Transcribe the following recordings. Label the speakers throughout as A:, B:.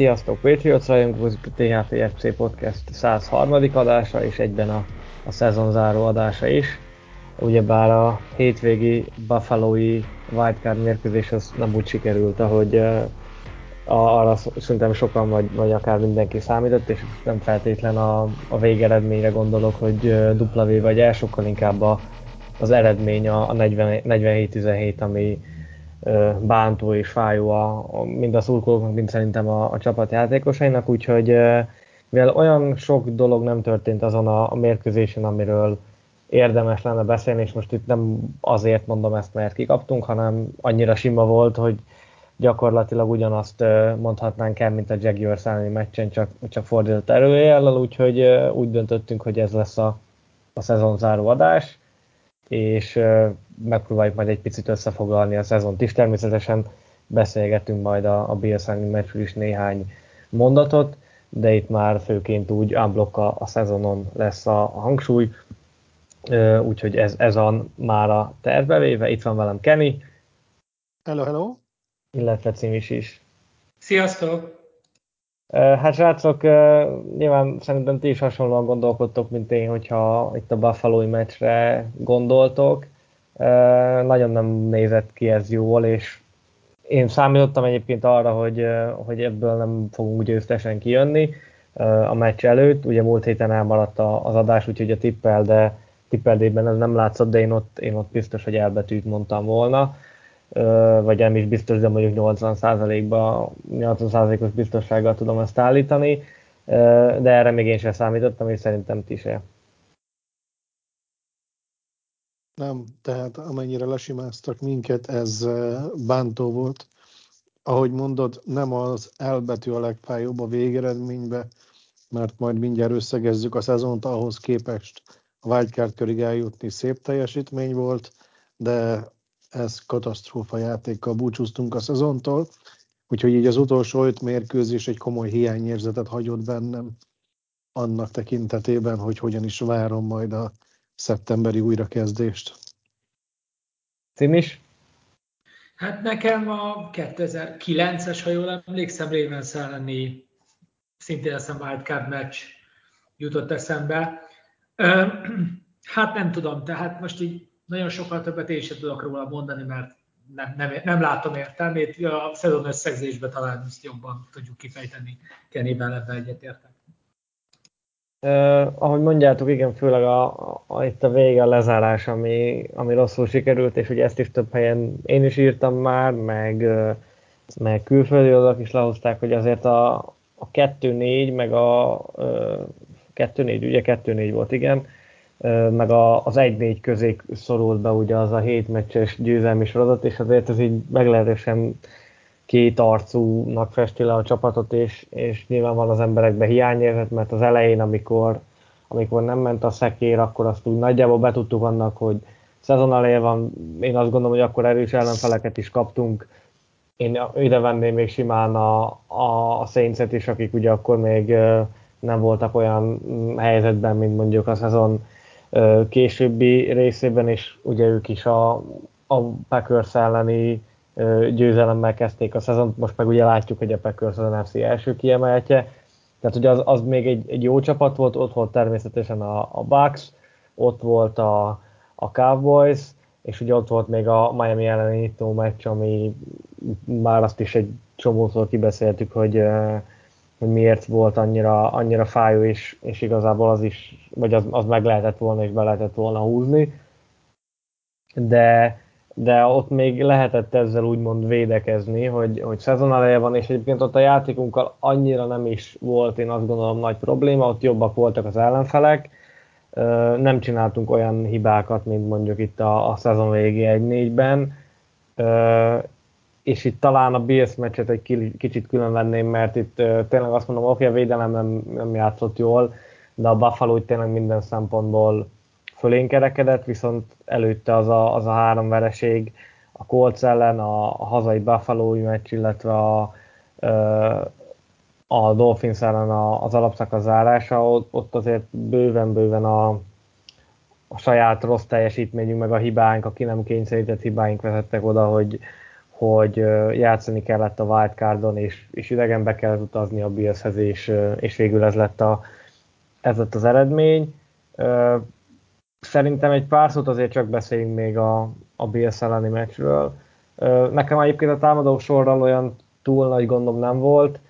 A: Sziasztok, Patriots rajongók, THPFC Podcast 103. adása, és egyben a, a szezonzáró adása is. Ugyebár a hétvégi Buffalo-i wildcard mérkőzés az nem úgy sikerült, ahogy uh, arra szerintem sokan vagy, vagy akár mindenki számított, és nem feltétlen a, a végeredményre gondolok, hogy uh, W vagy el, sokkal inkább a, az eredmény a, a 47-17, ami bántó és fájó a, a, mind a szurkolóknak, mind szerintem a, a csapat játékosainak, úgyhogy mivel olyan sok dolog nem történt azon a, a mérkőzésen, amiről érdemes lenne beszélni, és most itt nem azért mondom ezt, mert kikaptunk, hanem annyira sima volt, hogy gyakorlatilag ugyanazt mondhatnánk el, mint a Jaguars elleni meccsen, csak, csak fordított erőjellel, úgyhogy úgy döntöttünk, hogy ez lesz a, a szezonzáró adás és megpróbáljuk majd egy picit összefoglalni a szezont is. Természetesen beszélgetünk majd a, a Bills meccsről is néhány mondatot, de itt már főként úgy unblock a, a szezonon lesz a, a hangsúly, úgyhogy ez, ez a már a tervbevéve. Itt van velem Kenny.
B: Hello, hello.
A: Illetve Cimis is.
C: Sziasztok!
A: Hát srácok, nyilván szerintem ti is hasonlóan gondolkodtok, mint én, hogyha itt a buffalo meccsre gondoltok. Nagyon nem nézett ki ez jól, és én számítottam egyébként arra, hogy, hogy ebből nem fogunk győztesen kijönni a meccs előtt. Ugye múlt héten elmaradt az adás, úgyhogy a tippel, de tippeldében ez nem látszott, de én ott, én ott biztos, hogy elbetűt mondtam volna vagy nem is biztos, de mondjuk 80%-ba, 80%-os biztonsággal tudom ezt állítani, de erre még én sem számítottam, és szerintem ti se.
B: Nem, tehát amennyire lesimáztak minket, ez bántó volt. Ahogy mondod, nem az elbetű a legfájóbb a végeredménybe, mert majd mindjárt összegezzük a szezont, ahhoz képest a wildcard körig eljutni szép teljesítmény volt, de ez katasztrófa játékkal búcsúztunk a szezontól, úgyhogy így az utolsó öt mérkőzés egy komoly hiányérzetet hagyott bennem annak tekintetében, hogy hogyan is várom majd a szeptemberi újrakezdést.
A: Cimis?
C: Hát nekem a 2009-es, ha jól emlékszem, Ravens elleni szintén eszem wildcard meccs jutott eszembe. Hát nem tudom, tehát most így nagyon sokkal többet én sem tudok róla mondani, mert nem, nem, nem látom értelmét. A szezon összegzésben talán ezt jobban tudjuk kifejteni. Kennyvel ebben egyetértek.
A: Uh, ahogy mondjátok, igen, főleg a, a, itt a vége, a lezárás, ami, ami rosszul sikerült, és ugye ezt is több helyen én is írtam már, meg, meg külföldi oldalak is lehozták, hogy azért a, a 2-4, meg a uh, 2-4, ugye 2-4 volt, igen, meg a, az 1-4 közé szorult be ugye az a 7 meccses győzelmi sorozat, és azért ez így meglehetősen két arcúnak festi le a csapatot, és, és nyilván van az emberekben hiányérzet, mert az elején, amikor, amikor nem ment a szekér, akkor azt úgy nagyjából betudtuk annak, hogy szezon eleje van, én azt gondolom, hogy akkor erős ellenfeleket is kaptunk, én ide venném még simán a, a, a saints is, akik ugye akkor még nem voltak olyan helyzetben, mint mondjuk a szezon későbbi részében, és ugye ők is a, a Packers elleni győzelemmel kezdték a szezont, most meg ugye látjuk, hogy a Packers az NFC első kiemeltje, tehát ugye az, az még egy, egy jó csapat volt, ott volt természetesen a, a Bucks, ott volt a, a Cowboys, és ugye ott volt még a Miami elleni nyitó meccs, ami már azt is egy csomószor kibeszéltük, hogy hogy miért volt annyira, annyira fájó, és, és igazából az is, vagy az, az meg lehetett volna, és be lehetett volna húzni. De, de ott még lehetett ezzel úgymond védekezni, hogy, hogy szezon eleje van, és egyébként ott a játékunkkal annyira nem is volt, én azt gondolom, nagy probléma, ott jobbak voltak az ellenfelek, nem csináltunk olyan hibákat, mint mondjuk itt a, a szezon végi 1-4-ben, és itt talán a Bills meccset egy kicsit külön venném, mert itt tényleg azt mondom, oké, a védelem nem, nem játszott jól, de a Buffalo itt tényleg minden szempontból fölénkerekedett, viszont előtte az a, az a három vereség a Colts ellen, a, a hazai buffalo meccs, illetve a, a Dolphins ellen az alapszakasz zárása, ott azért bőven-bőven a, a saját rossz teljesítményünk, meg a hibáink, a ki nem kényszerített hibáink vezettek oda, hogy, hogy játszani kellett a wildcardon, és, és idegenbe kellett utazni a Billshez, és, és végül ez lett, a, ez lett az eredmény. Szerintem egy pár szót azért csak beszéljünk még a, a Bills elleni meccsről. Nekem egyébként a támadó sorral olyan túl nagy gondom nem volt.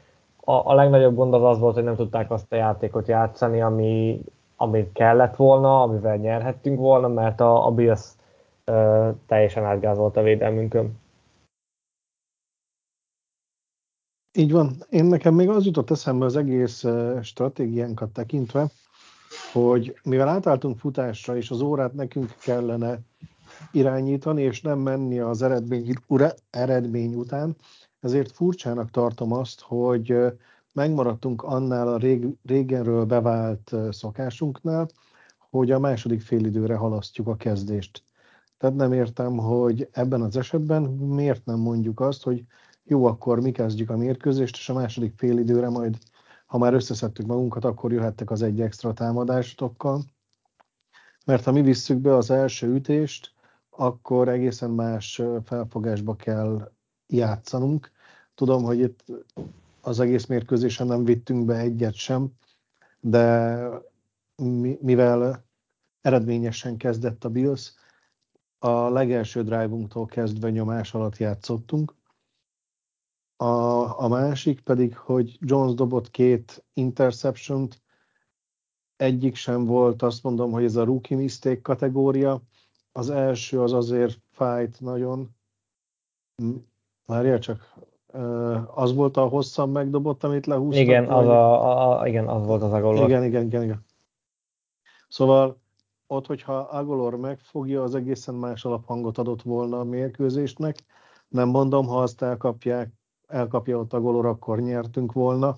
A: A, a legnagyobb gond az az volt, hogy nem tudták azt a játékot játszani, ami, ami kellett volna, amivel nyerhettünk volna, mert a, a Bills teljesen átgázolt a védelmünkön.
B: Így van. Én nekem még az jutott eszembe az egész stratégiánkat tekintve, hogy mivel átálltunk futásra, és az órát nekünk kellene irányítani, és nem menni az eredmény, ura, eredmény után, ezért furcsának tartom azt, hogy megmaradtunk annál a rég, régenről bevált szokásunknál, hogy a második félidőre halasztjuk a kezdést. Tehát nem értem, hogy ebben az esetben miért nem mondjuk azt, hogy jó, akkor mi kezdjük a mérkőzést, és a második félidőre majd ha már összeszedtük magunkat, akkor jöhettek az egy extra támadásokkal. Mert ha mi visszük be az első ütést, akkor egészen más felfogásba kell játszanunk. Tudom, hogy itt az egész mérkőzésen nem vittünk be egyet sem, de mivel eredményesen kezdett a Bills, a legelső drive-unktól kezdve nyomás alatt játszottunk, a, a másik pedig, hogy Jones dobott két interception egyik sem volt, azt mondom, hogy ez a rookie mistake kategória. Az első az azért fájt nagyon. Várjál csak, az volt a hosszan megdobott, amit lehúztak?
A: Igen, az, a, a, igen, az volt az agolor.
B: Igen, igen, igen, igen. Szóval ott, hogyha Agolor megfogja, az egészen más alaphangot adott volna a mérkőzésnek. Nem mondom, ha azt elkapják, elkapja ott a golor, akkor nyertünk volna,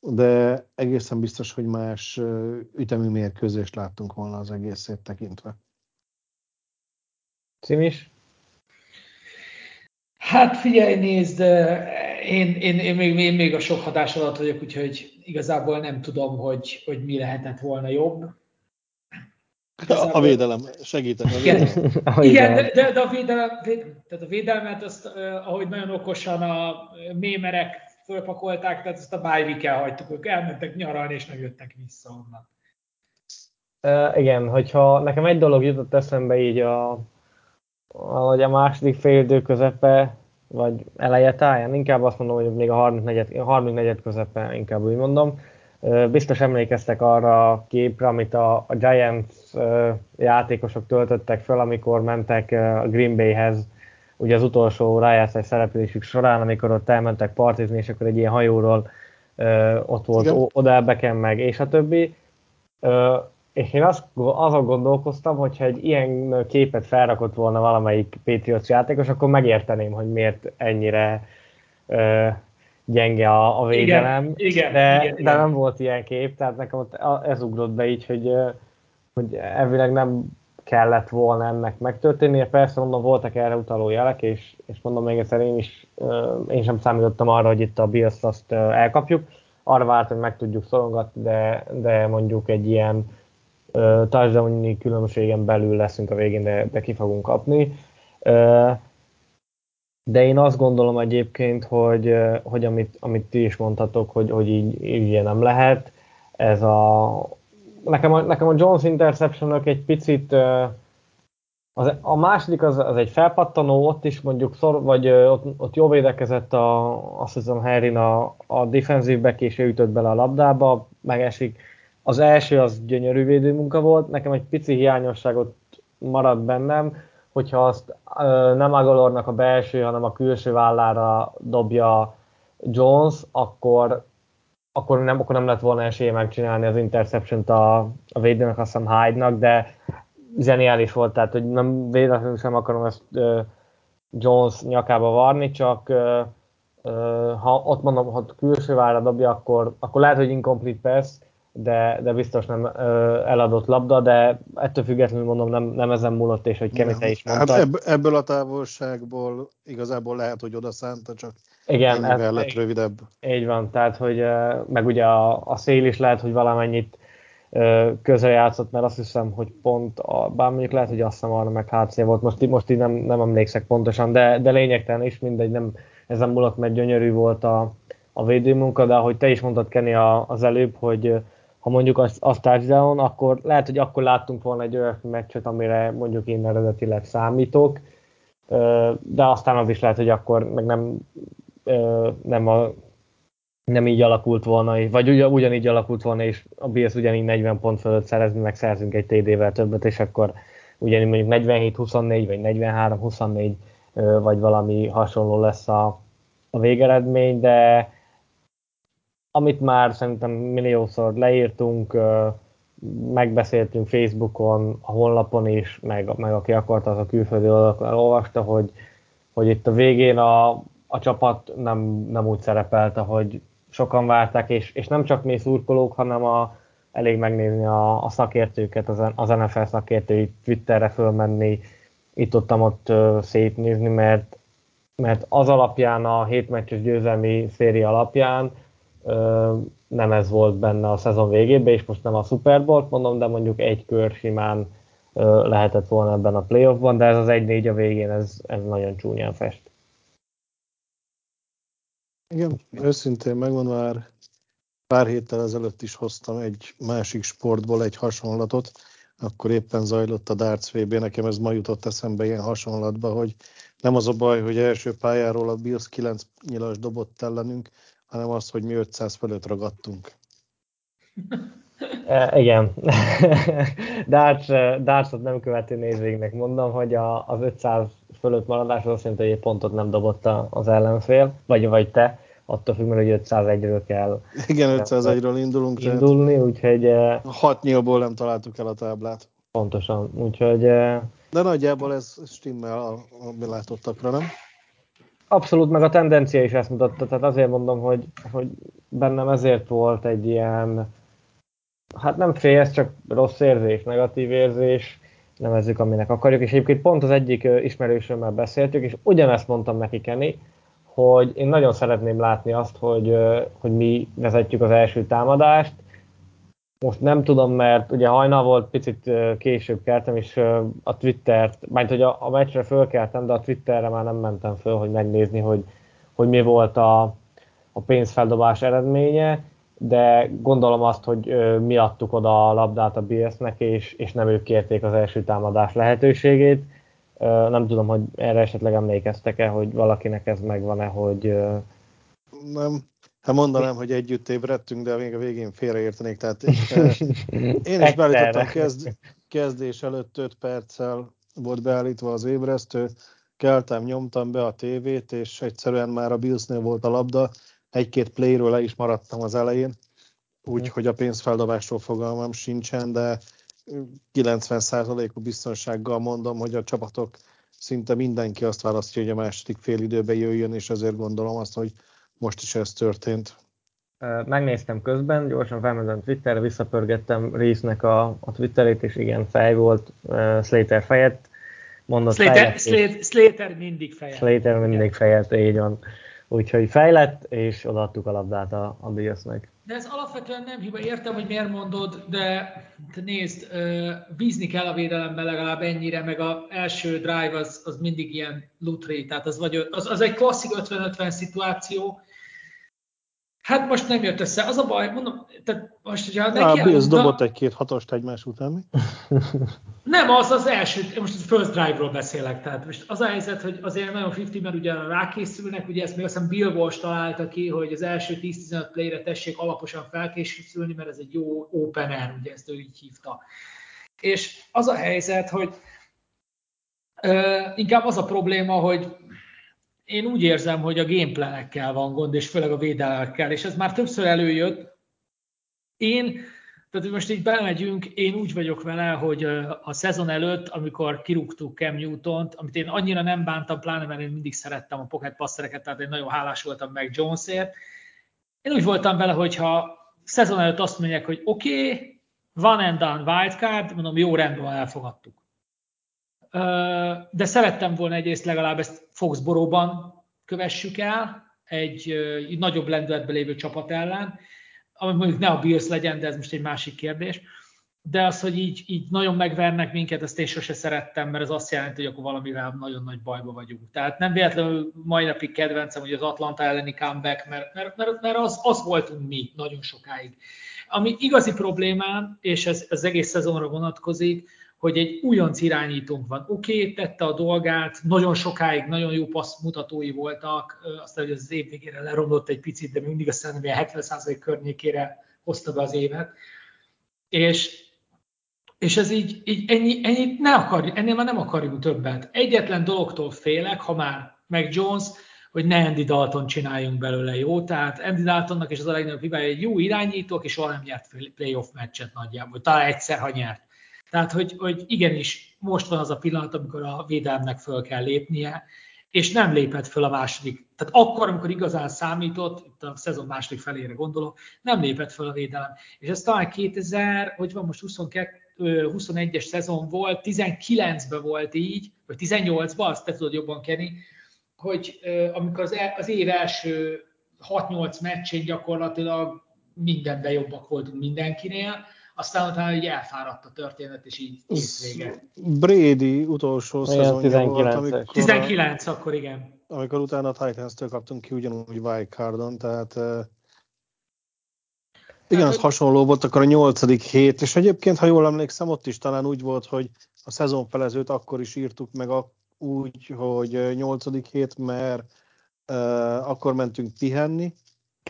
B: de egészen biztos, hogy más ütemű mérkőzést láttunk volna az egészét tekintve.
A: Cimis?
C: Hát figyelj, nézd, én, én, én, még, én még a sok hatás alatt vagyok, úgyhogy igazából nem tudom, hogy, hogy mi lehetett volna jobb.
B: Igazából... A védelem, segítek. A védelem.
C: Igen, Igen de, de, a, védelem, tehát a védelmet, azt, ahogy nagyon okosan a mémerek fölpakolták, tehát ezt a bye hagytuk, ők elmentek nyaralni, és nem jöttek vissza onnan.
A: Uh, igen, hogyha nekem egy dolog jutott eszembe így a, a, a második fél idő közepe, vagy eleje táján, inkább azt mondom, hogy még a 34, 34 közepe, inkább úgy mondom, Biztos emlékeztek arra a képre, amit a, a Giants játékosok töltöttek föl, amikor mentek a Green Bayhez, ugye az utolsó rájátszás szereplésük során, amikor ott elmentek partizni, és akkor egy ilyen hajóról ott volt. Odell Beckham meg, és a többi. És én azt, azon gondolkoztam, hogyha egy ilyen képet felrakott volna valamelyik Patriots játékos, akkor megérteném, hogy miért ennyire gyenge a, a védelem, igen,
C: igen,
A: de,
C: igen,
A: de
C: igen.
A: nem volt ilyen kép, tehát nekem ott ez ugrott be így, hogy, hogy elvileg nem kellett volna ennek megtörténnie. Persze mondom, voltak erre utaló jelek, és, és mondom még egyszer, én is én sem számítottam arra, hogy itt a Bills azt elkapjuk. Arra várt, hogy meg tudjuk szorongatni, de, de mondjuk egy ilyen touchdown különbségen belül leszünk a végén, de, de ki fogunk kapni. De én azt gondolom egyébként, hogy, hogy amit, amit ti is mondhatok, hogy, hogy így, így nem lehet. Ez a, nekem, a, nekem a Jones interception egy picit az, a második az, az egy felpattanó, ott is mondjuk szor, vagy ott, ott jó védekezett a, azt hiszem Harry a, a defensív back, és ő ütött bele a labdába, megesik. Az első az gyönyörű védőmunka volt, nekem egy pici hiányosságot maradt bennem, hogyha azt nem Agolornak a belső, hanem a külső vállára dobja Jones, akkor, akkor, nem, akkor nem lett volna esélye megcsinálni az interception-t a, a védőnek, azt hiszem Hyde-nak, de zseniális volt, tehát hogy nem véletlenül sem akarom ezt ö, Jones nyakába varni, csak ha ott mondom, ha külső vára dobja, akkor, akkor lehet, hogy incomplete pass, de, de biztos nem eladott labda, de ettől függetlenül mondom, nem, nem ezen múlott, és hogy Kemi is mondta.
B: Hát ebből a távolságból igazából lehet, hogy oda szánta, csak
A: igen,
B: ez, lett rövidebb.
A: Így van, tehát hogy meg ugye a, a szél is lehet, hogy valamennyit közel játszott, mert azt hiszem, hogy pont, a, bár mondjuk lehet, hogy azt hiszem arra meg HC volt, most, most így nem, nem emlékszek pontosan, de, de lényegtelen is, mindegy, nem ezen múlott, mert gyönyörű volt a, a védőmunka, de ahogy te is mondtad, Kenny, az előbb, hogy ha mondjuk azt, azt touchdown, akkor lehet, hogy akkor láttunk volna egy olyan meccset, amire mondjuk én eredetileg számítok, de aztán az is lehet, hogy akkor meg nem, nem, a, nem így alakult volna, vagy ugyan, ugyanígy alakult volna, és a Bills ugyanígy 40 pont fölött szerezni, meg szerzünk egy TD-vel többet, és akkor ugyanígy mondjuk 47-24, vagy 43-24, vagy valami hasonló lesz a, a végeredmény, de amit már szerintem milliószor leírtunk, megbeszéltünk Facebookon, a honlapon is, meg, meg aki akarta, az a külföldi oldalakon elolvasta, hogy, hogy itt a végén a, a csapat nem, nem úgy szerepelt, ahogy sokan várták, és, és nem csak mi szurkolók, hanem a, elég megnézni a, a szakértőket, az, az NFL szakértői Twitterre fölmenni, itt ott, ott szétnézni, mert, mert az alapján, a hétmeccses győzelmi széria alapján nem ez volt benne a szezon végében, és most nem a Super Bowl-t mondom, de mondjuk egy kör simán lehetett volna ebben a playoffban, de ez az 1-4 a végén, ez, ez nagyon csúnyán fest.
B: Igen, őszintén megmondva már pár héttel ezelőtt is hoztam egy másik sportból egy hasonlatot, akkor éppen zajlott a Darts VB, nekem ez ma jutott eszembe ilyen hasonlatba, hogy nem az a baj, hogy első pályáról a Bills 9 nyilas dobott ellenünk, hanem az, hogy mi 500 fölött ragadtunk.
A: E, igen. Darts, Dartsot nem követő nézőinknek mondom, hogy a, az 500 fölött maradás az azt jelenti, hogy egy pontot nem dobott az ellenfél, vagy, vagy te, attól függ, hogy 501-ről kell.
B: Igen, 501-ről indulunk.
A: Indulni, úgyhogy...
B: 6 nyílból nem találtuk el a táblát.
A: Pontosan, úgyhogy...
B: De nagyjából ez stimmel a, a mi látottakra, nem?
A: Abszolút, meg a tendencia is ezt mutatta, tehát azért mondom, hogy, hogy bennem ezért volt egy ilyen, hát nem félsz, csak rossz érzés, negatív érzés, nevezzük, aminek akarjuk, és egyébként pont az egyik ismerősömmel beszéltük, és ugyanezt mondtam neki, Kenny, hogy én nagyon szeretném látni azt, hogy, hogy mi vezetjük az első támadást, most nem tudom, mert ugye hajnal volt, picit később keltem, és a Twittert, majd hogy a, a meccsre fölkeltem, de a Twitterre már nem mentem föl, hogy megnézni, hogy, hogy mi volt a, a pénzfeldobás eredménye, de gondolom azt, hogy mi adtuk oda a labdát a BS-nek, és, és nem ők kérték az első támadás lehetőségét. Nem tudom, hogy erre esetleg emlékeztek-e, hogy valakinek ez megvan-e, hogy...
B: Nem, Hát mondanám, hogy együtt ébredtünk, de még a végén félreértenék. Tehát eh, én is beállítottam kezd, kezdés előtt 5 perccel volt beállítva az ébresztő, keltem, nyomtam be a tévét, és egyszerűen már a Billsnél volt a labda, egy-két playről le is maradtam az elején, úgyhogy a pénzfeldobásról fogalmam sincsen, de 90%-ú biztonsággal mondom, hogy a csapatok szinte mindenki azt választja, hogy a második fél időben jöjjön, és ezért gondolom azt, hogy most is ez történt.
A: Megnéztem közben, gyorsan felmentem Twitterre, visszapörgettem résznek a, a Twitterét, és igen, fej volt, uh, Slater fejet.
C: Mondott Slater, fejlett, Slater, Slater mindig fejet.
A: Slater mindig fejet, így van. Úgyhogy fejlett, és odaadtuk a labdát a, a Billsnek.
C: De ez alapvetően nem hiba, értem, hogy miért mondod, de nézd, bízni kell a védelemben legalább ennyire, meg az első drive az, az mindig ilyen lutri, tehát az, vagy, az, az egy klasszik 50-50 szituáció, Hát most nem jött össze. Az a baj, mondom, tehát most, hogyha
B: neki... Bills dobott egy-két hatost egymás után, mi?
C: Nem, az az első, most a first drive-ról beszélek, tehát most az a helyzet, hogy azért nagyon 50, mert ugye rákészülnek, ugye ezt még azt hiszem Bill Walsh találta ki, hogy az első 10-15 play-re tessék alaposan felkészülni, mert ez egy jó opener, ugye ezt ő így hívta. És az a helyzet, hogy uh, inkább az a probléma, hogy én úgy érzem, hogy a gameplanekkel van gond, és főleg a védelmekkel, és ez már többször előjött. Én Tehát, hogy most így belemegyünk, én úgy vagyok vele, hogy a szezon előtt, amikor kirúgtuk Cam Newton-t, amit én annyira nem bántam, pláne mert én mindig szerettem a pocket passzereket, tehát én nagyon hálás voltam meg Jonesért. Én úgy voltam vele, hogyha szezon előtt azt mondják, hogy oké, okay, van and done wildcard, mondom, jó rendben elfogadtuk. De szerettem volna egyrészt legalább ezt Foxboróban kövessük el, egy, nagyobb lendületbe lévő csapat ellen, ami mondjuk ne a Bills legyen, de ez most egy másik kérdés. De az, hogy így, így nagyon megvernek minket, ezt én sose szerettem, mert ez azt jelenti, hogy akkor valamivel nagyon nagy bajba vagyunk. Tehát nem véletlenül mai napig kedvencem, hogy az Atlanta elleni comeback, mert, mert, mert, mert az, az voltunk mi nagyon sokáig. Ami igazi problémám, és ez az egész szezonra vonatkozik, hogy egy újonc irányítónk van. Oké, okay, tette a dolgát, nagyon sokáig nagyon jó passzmutatói voltak, aztán hogy az év végére leromlott egy picit, de mindig azt hiszem, hogy 70% környékére hozta be az évet. És, és ez így, így ennyi, ennyit ne akar, ennél már nem akarjuk többet. Egyetlen dologtól félek, ha már meg Jones, hogy ne Andy Dalton csináljunk belőle jó. Tehát Andy Daltonnak és az a legnagyobb hibája, egy jó irányító, és soha nem nyert playoff meccset nagyjából. Talán egyszer, ha nyert. Tehát, hogy, hogy igenis most van az a pillanat, amikor a védelmnek föl kell lépnie, és nem lépett föl a második. Tehát akkor, amikor igazán számított, itt a szezon második felére gondolok, nem lépett föl a védelem. És ez talán 2000, hogy van most 22, 21-es szezon volt, 19-ben volt így, vagy 18-ban, azt te tudod jobban kenni, hogy amikor az, e, az év első 6-8 meccsén gyakorlatilag mindenben jobbak voltunk mindenkinél, aztán utána így elfáradt a történet, és így kész vége.
B: Brady utolsó szezonja volt,
C: amikor... 19, akkor igen.
B: Amikor utána a Titans-től kaptunk ki ugyanúgy wildcardon, tehát igen, az hasonló volt akkor a nyolcadik hét, és egyébként, ha jól emlékszem, ott is talán úgy volt, hogy a szezonfelezőt akkor is írtuk meg a, úgy, hogy nyolcadik hét, mert uh, akkor mentünk pihenni,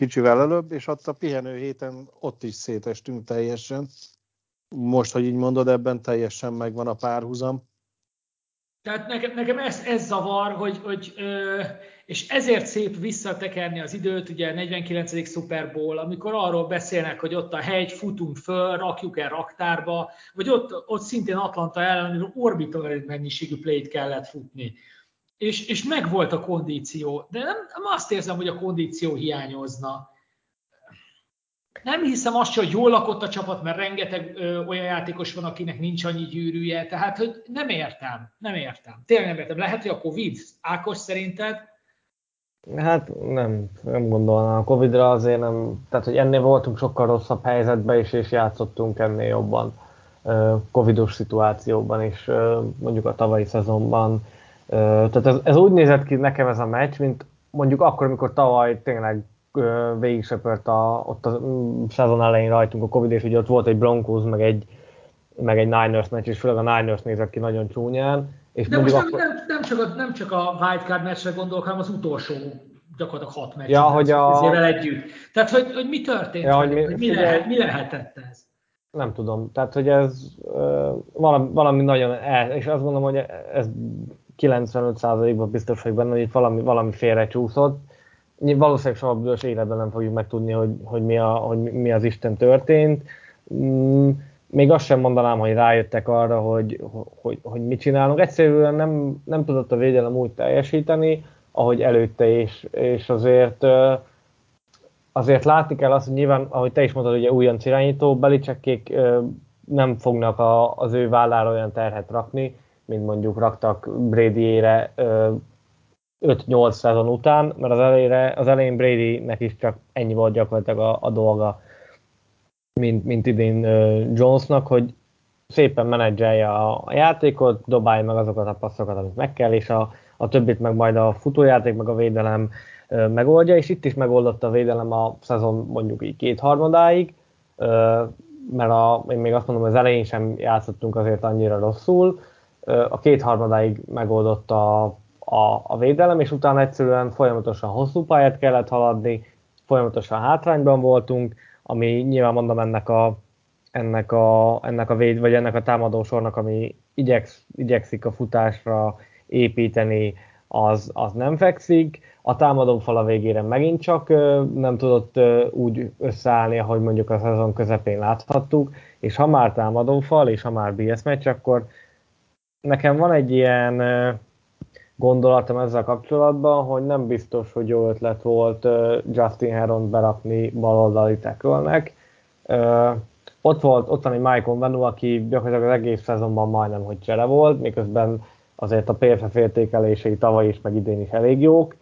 B: kicsivel előbb, és ott a pihenő héten ott is szétestünk teljesen. Most, hogy így mondod, ebben teljesen megvan a párhuzam.
C: Tehát nekem, nekem ez, ez zavar, hogy, hogy ö, és ezért szép visszatekerni az időt, ugye a 49. Super Bowl, amikor arról beszélnek, hogy ott a hegy, futunk föl, rakjuk el raktárba, vagy ott, ott szintén Atlanta ellen orbital mennyiségű play kellett futni és, és megvolt a kondíció, de nem, nem azt érzem, hogy a kondíció hiányozna. Nem hiszem azt, hogy jól lakott a csapat, mert rengeteg ö, olyan játékos van, akinek nincs annyi gyűrűje, tehát hogy nem értem, nem értem. Tényleg nem értem. Lehet, hogy a Covid, Ákos szerinted?
A: Hát nem, nem gondolnám. A Covid-ra azért nem, tehát hogy ennél voltunk sokkal rosszabb helyzetben is, és játszottunk ennél jobban Covidos szituációban is, mondjuk a tavalyi szezonban tehát ez, ez úgy nézett ki nekem ez a meccs, mint mondjuk akkor, amikor tavaly tényleg végig söpört a, ott a mm, szezon elején rajtunk a Covid, és ugye ott volt egy Broncos, meg egy, meg egy Niners meccs, és főleg a Niners nézett ki nagyon csúnyán. És
C: De most akkor... nem, nem, csak a, nem csak a wildcard meccsre gondolok, hanem az utolsó gyakorlatilag hat meccs
A: ja, hogy a...
C: együtt. Tehát, hogy, hogy mi történt? Ja, hogy mi, hogy mi, figyelj, lehet, mi lehetett ez?
A: Nem tudom. Tehát, hogy ez uh, valami, valami nagyon el, és azt gondolom, hogy ez 95%-ban biztos vagyok benne, hogy itt valami, valami félre csúszott. Valószínűleg soha büdös életben nem fogjuk megtudni, hogy, hogy, mi, a, hogy mi az Isten történt. Mm, még azt sem mondanám, hogy rájöttek arra, hogy, hogy, hogy mit csinálunk. Egyszerűen nem, nem tudott a védelem úgy teljesíteni, ahogy előtte is, és azért azért látni kell azt, hogy nyilván, ahogy te is mondtad, ugye újonc irányító, Belicsekkék nem fognak a, az ő vállára olyan terhet rakni, mint mondjuk raktak Brady-ére 5-8 szezon után, mert az, elejére, az elején Bradynek is csak ennyi volt gyakorlatilag a, a dolga, mint, mint idén Jonesnak, hogy szépen menedzselje a, játékot, dobálja meg azokat a passzokat, amit meg kell, és a, a többit meg majd a futójáték, meg a védelem megoldja, és itt is megoldotta a védelem a szezon mondjuk így kétharmadáig, ö, mert a, én még azt mondom, az elején sem játszottunk azért annyira rosszul, a kétharmadáig megoldott a, a, a védelem, és utána egyszerűen folyamatosan hosszú pályát kellett haladni, folyamatosan hátrányban voltunk, ami nyilván mondom ennek a, ennek a, ennek a véd, vagy ennek a támadósornak, ami igyeksz, igyekszik a futásra építeni, az, az nem fekszik. a támadó fal a végére megint csak nem tudott úgy összeállni, ahogy mondjuk a szezon közepén láthattuk, és ha már támadó fal, és ha már BS meccs, akkor nekem van egy ilyen gondolatom ezzel kapcsolatban, hogy nem biztos, hogy jó ötlet volt Justin Heron berakni baloldali tekölnek. Ott volt ottani Michael Venu, aki gyakorlatilag az egész szezonban majdnem, hogy csere volt, miközben azért a PFF értékelései tavaly is, meg idén is elég jók.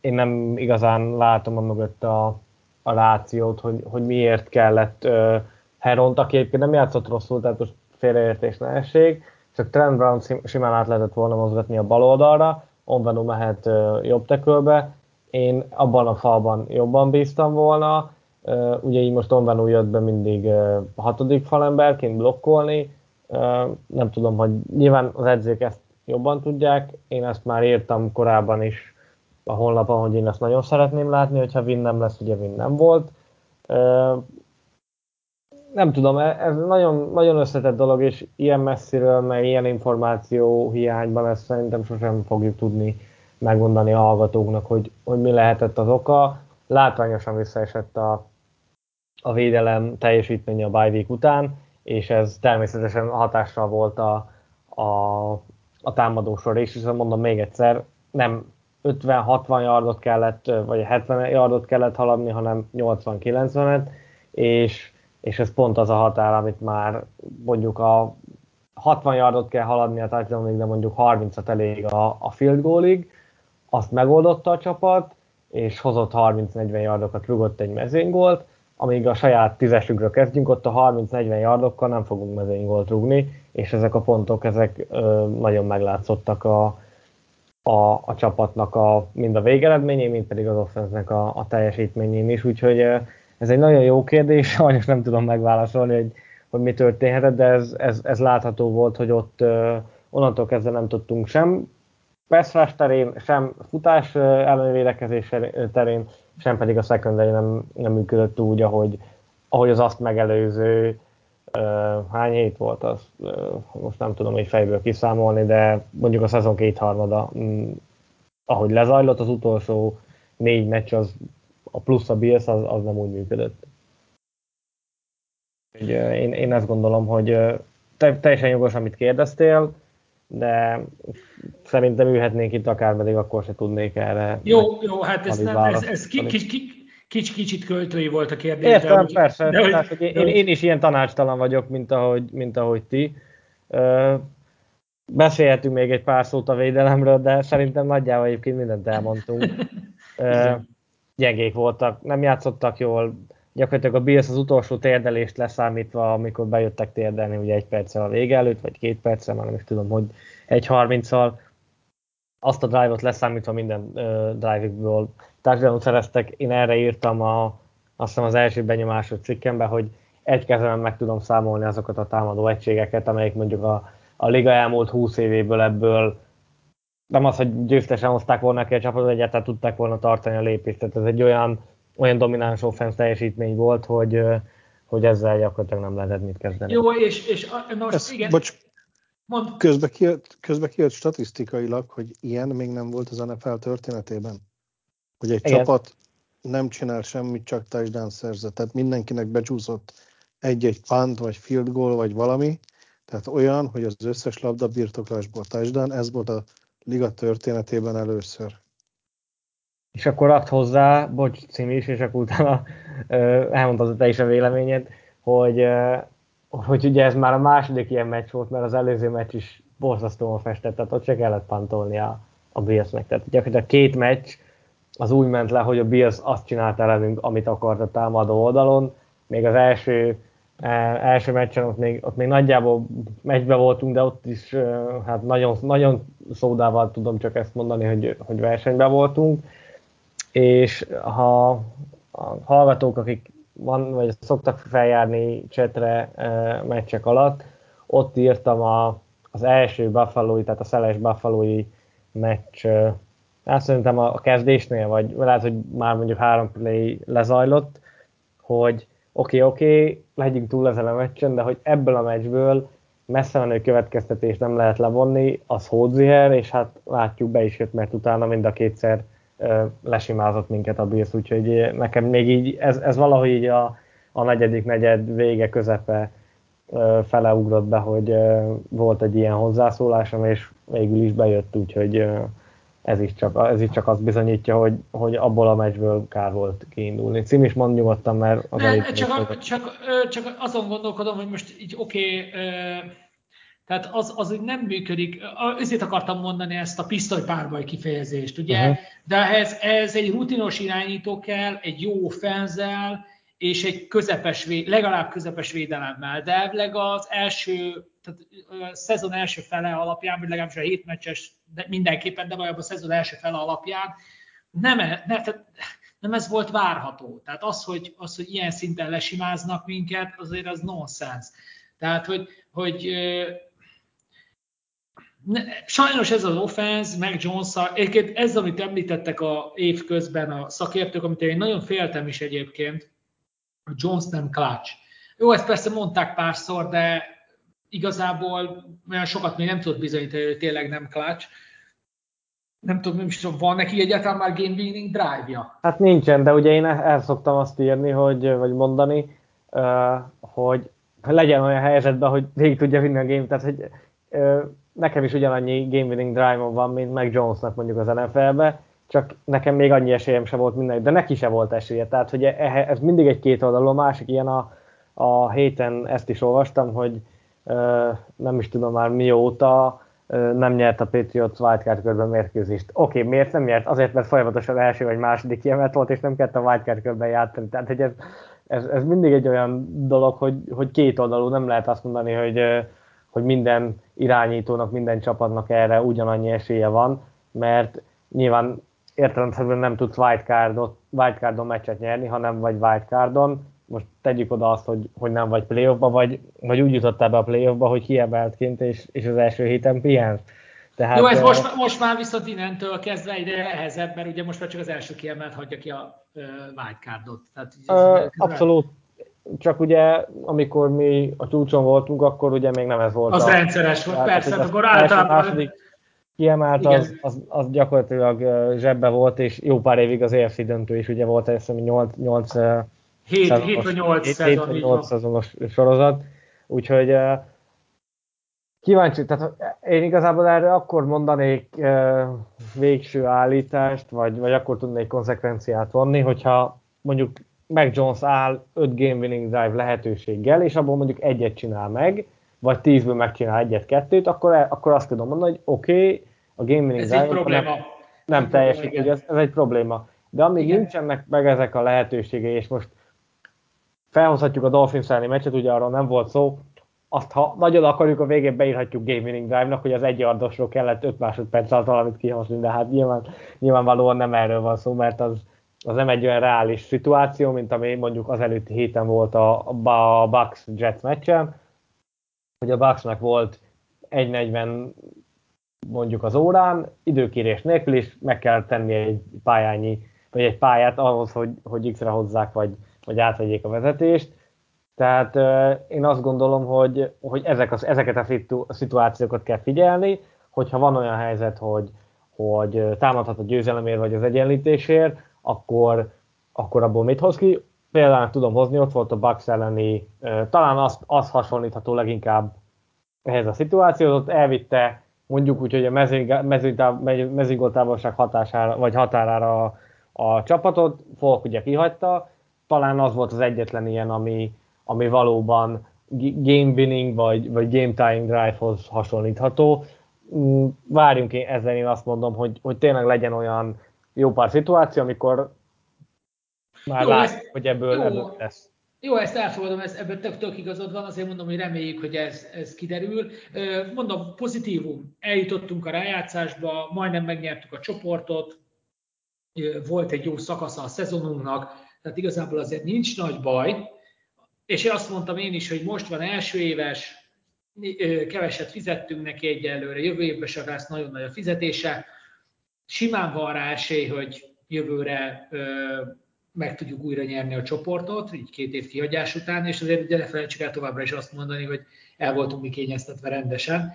A: Én nem igazán látom a mögött a, a rációt, hogy, hogy miért kellett Heront, aki egyébként nem játszott rosszul, tehát most félreértés ne essék, csak Trent Brown simán át lehetett volna mozgatni a bal oldalra, Onvenu mehet jobb tekölbe, én abban a falban jobban bíztam volna, ugye így most Onvenu jött be mindig hatodik falemberként blokkolni, nem tudom, hogy nyilván az edzők ezt jobban tudják, én ezt már írtam korábban is a honlapon, hogy én ezt nagyon szeretném látni, hogyha Win nem lesz, ugye Win nem volt. Nem tudom, e, ez nagyon, nagyon összetett dolog, és ilyen messziről, meg ilyen információ hiányban ezt szerintem sosem fogjuk tudni megmondani a hallgatóknak, hogy, hogy mi lehetett az oka. Látványosan visszaesett a, a védelem teljesítménye a bye után, és ez természetesen hatással volt a, a, a támadósor is, és mondom még egyszer, nem 50-60 yardot kellett, vagy 70 yardot kellett haladni, hanem 80-90-et, és, és ez pont az a határ, amit már mondjuk a 60 yardot kell haladni a touchdownig, de mondjuk 30-at elég a, a field goalig, azt megoldotta a csapat, és hozott 30-40 yardokat, rugott egy mezőnygolt, amíg a saját tízesükről kezdjünk, ott a 30-40 yardokkal nem fogunk mezőnygolt rugni, és ezek a pontok, ezek ö, nagyon meglátszottak a, a, a csapatnak a, mind a végeredményén, mind pedig az offense a, a teljesítményén is, úgyhogy ö, ez egy nagyon jó kérdés, sajnos nem tudom megválaszolni, hogy, hogy mi történhetett, de ez, ez, ez látható volt, hogy ott onnantól kezdve nem tudtunk sem pass terén, sem futás elleni védekezés terén, sem pedig a secondary nem, nem működött úgy, ahogy, ahogy az azt megelőző hány hét volt az, most nem tudom hogy fejből kiszámolni, de mondjuk a szezon kétharmada, um, ahogy lezajlott az utolsó négy meccs, az a plusz a Bills, az, az nem úgy működött. Úgy, én, én ezt gondolom, hogy te, teljesen jogos, amit kérdeztél, de szerintem ülhetnénk itt akár, pedig akkor se tudnék erre.
C: Jó, jó, hát ez, nem, ez, ez ki, kis, kicsit, kicsit költői volt a kérdés.
A: Értem, de, persze. De, de, hogy, én, én, is ilyen tanácstalan vagyok, mint ahogy, mint ahogy ti. Beszélhetünk még egy pár szót a védelemről, de szerintem nagyjából egyébként mindent elmondtunk. gyengék voltak, nem játszottak jól, gyakorlatilag a Bills az utolsó térdelést leszámítva, amikor bejöttek térdelni, ugye egy perccel a vége előtt, vagy két perccel, már nem is tudom, hogy egy harminccal, azt a drive-ot leszámítva minden uh, drive-ból touchdown szereztek. Én erre írtam a, azt hiszem az első benyomásod cikkemben, hogy egy kezemben meg tudom számolni azokat a támadó egységeket, amelyek mondjuk a, a liga elmúlt 20 évéből ebből nem az, hogy győztesen hozták volna ki a csapatot, egyáltalán tudták volna tartani a lépést. Tehát ez egy olyan olyan domináns offense teljesítmény volt, hogy, hogy ezzel gyakorlatilag nem lehetett mit kezdeni.
C: Jó, és, és most
B: Ezt, igen. Bocs, Mond. Közbe, kijött, közbe kijött statisztikailag, hogy ilyen még nem volt az NFL történetében. Hogy egy igen. csapat nem csinál semmit, csak touchdown szerzett. Tehát mindenkinek becsúszott egy-egy punt, vagy field goal, vagy valami. Tehát olyan, hogy az összes labda birtoklásból touchdown, ez volt a liga történetében először
A: és akkor add hozzá, bocs, cím is, és akkor utána elmondtad te is a véleményed, hogy, hogy ugye ez már a második ilyen meccs volt, mert az előző meccs is borzasztóan festett, tehát ott se kellett pantolni a, a Bills-nek. Tehát gyakorlatilag két meccs az úgy ment le, hogy a Bills azt csinálta ellenünk, amit akart a támadó oldalon. Még az első, első meccsen ott még, ott még nagyjából meccsbe voltunk, de ott is hát nagyon, nagyon szódával tudom csak ezt mondani, hogy, hogy versenyben voltunk. És ha a hallgatók, akik van, vagy szoktak feljárni csetre meccsek alatt, ott írtam a, az első buffalo tehát a szeles buffalo meccs, azt szerintem a, a kezdésnél, vagy lehet, hogy már mondjuk három play lezajlott, hogy oké, okay, oké, okay, legyünk túl ezen a meccsen, de hogy ebből a meccsből messze menő következtetés nem lehet levonni, az Hódziher, és hát látjuk be is jött, mert utána mind a kétszer lesimázott minket a Bills, úgyhogy nekem még így, ez, ez valahogy így a, a negyedik negyed vége, közepe fele ugrott be, hogy volt egy ilyen hozzászólásom, és végül is bejött, úgyhogy ez is csak, ez is csak azt bizonyítja, hogy, hogy abból a meccsből kár volt kiindulni. Cím is mond nyugodtan, mert
C: az ne, csak, a, csak, csak, azon gondolkodom, hogy most így oké, okay, tehát az, az nem működik. Ezért akartam mondani ezt a pisztolypárbaj kifejezést, ugye? Uh-huh. De ehhez, ez egy rutinos irányító kell, egy jó fenzel, és egy közepes, legalább közepes védelemmel, de elvileg az első, tehát a szezon első fele alapján, vagy legalábbis a hét meccses, de mindenképpen, de valójában a szezon első fele alapján nem, e, ne, tehát nem ez volt várható. Tehát az hogy, az, hogy ilyen szinten lesimáznak minket, azért az nonsens. Tehát, hogy, hogy ne, sajnos ez az offense, meg jones egyébként ez, amit említettek a év közben a szakértők, amit én nagyon féltem is egyébként, a Jones nem clutch. Jó, ezt persze mondták párszor, de igazából olyan sokat még nem tudott bizonyítani, hogy tényleg nem clutch. Nem tudom, nem is tudom, van neki egyáltalán már game winning drive-ja?
A: Hát nincsen, de ugye én el szoktam azt írni, hogy, vagy mondani, hogy legyen olyan helyzetben, hogy végig tudja vinni a game, tehát hogy nekem is ugyanannyi game winning drive van, mint meg Jonesnak mondjuk az NFL-be, csak nekem még annyi esélyem se volt minden, de neki se volt esélye. Tehát, hogy e, ez mindig egy két oldalú, a másik ilyen a, a héten ezt is olvastam, hogy nem is tudom már mióta nem nyert a Patriots wildcard körben mérkőzést. Oké, okay, miért nem nyert? Azért, mert folyamatosan első vagy második kiemelt volt, és nem kellett a wildcard körben játszani. Tehát, hogy ez, ez, ez mindig egy olyan dolog, hogy, hogy két oldalú, nem lehet azt mondani, hogy, hogy minden irányítónak, minden csapatnak erre ugyanannyi esélye van, mert nyilván értelemszerűen nem tudsz wildcardot, wildcardon meccset nyerni, hanem vagy wildcardon. Most tegyük oda azt, hogy, hogy nem vagy playoffba, vagy, vagy úgy jutottál be a playoffba, hogy kiemeltként, és, és az első héten pihensz.
C: Tehát, Jó, ez uh, most, most már viszont innentől kezdve egyre nehezebb, mert ugye most már csak az első kiemelt hagyja ki a uh, wildcardot. Tehát,
A: uh, abszolút. Csak ugye, amikor mi a csúcson voltunk, akkor ugye még nem ez volt.
C: Az a, rendszeres volt, persze, akkor általában... Második,
A: kiemelt, az, az, az, gyakorlatilag zsebbe volt, és jó pár évig az EFC döntő is ugye volt, ezt 8, 8
C: 7 vagy 8 szezon, 7, 8
A: szezonos sorozat, úgyhogy kíváncsi, tehát én igazából erre akkor mondanék végső állítást, vagy, vagy akkor tudnék konzekvenciát vonni, hogyha mondjuk meg Jones áll 5 game winning drive lehetőséggel, és abból mondjuk egyet csinál meg, vagy 10-ből megcsinál egyet-kettőt, akkor, akkor azt tudom mondani, hogy oké, okay, a game winning
C: egy probléma.
A: nem, nem teljesít, ez, ez egy probléma. De amíg Igen. nincsenek meg ezek a lehetőségei, és most felhozhatjuk a Dolphins elleni meccset, ugye arról nem volt szó, azt ha nagyon akarjuk, a végén beírhatjuk Game Winning Drive-nak, hogy az egy yardosról kellett 5 másodperc alatt valamit kihozni, de hát nyilván, nyilvánvalóan nem erről van szó, mert az, az nem egy olyan reális szituáció, mint ami mondjuk az előtti héten volt a, a Bucks Jets meccsen, hogy a Bucksnak volt 1.40 mondjuk az órán, időkérés nélkül is meg kell tenni egy pályányi, vagy egy pályát ahhoz, hogy, hogy X-re hozzák, vagy, vagy átvegyék a vezetést. Tehát én azt gondolom, hogy, hogy ezek az, ezeket a, szitu, a szituációkat kell figyelni, hogyha van olyan helyzet, hogy, hogy támadhat a győzelemért vagy az egyenlítésért, akkor, akkor abból mit hoz ki? Például tudom hozni, ott volt a Bucks elleni, talán az, az hasonlítható leginkább ehhez a szituációhoz, ott elvitte mondjuk úgy, hogy a mezőgoltávolság hatására, vagy határára a, a csapatot, Folk ugye kihagyta, talán az volt az egyetlen ilyen, ami, ami valóban game winning vagy, vagy game tying drive-hoz hasonlítható. Mm, várjunk én ezzel, én azt mondom, hogy, hogy tényleg legyen olyan jó pár szituáció, amikor már lát, hogy ebből, jó. ebből lesz.
C: Jó, ezt elfogadom, ez, ebben tök, tök igazad van, azért mondom, hogy reméljük, hogy ez, ez kiderül. Mondom, pozitívum, eljutottunk a rájátszásba, majdnem megnyertük a csoportot, volt egy jó szakasza a szezonunknak, tehát igazából azért nincs nagy baj, és azt mondtam én is, hogy most van első éves, keveset fizettünk neki egyelőre, jövő évben se lesz nagyon nagy a fizetése, simán van rá esély, hogy jövőre meg tudjuk újra nyerni a csoportot, így két év kihagyás után, és azért ugye ne felejtsük el továbbra is azt mondani, hogy el voltunk mi kényeztetve rendesen.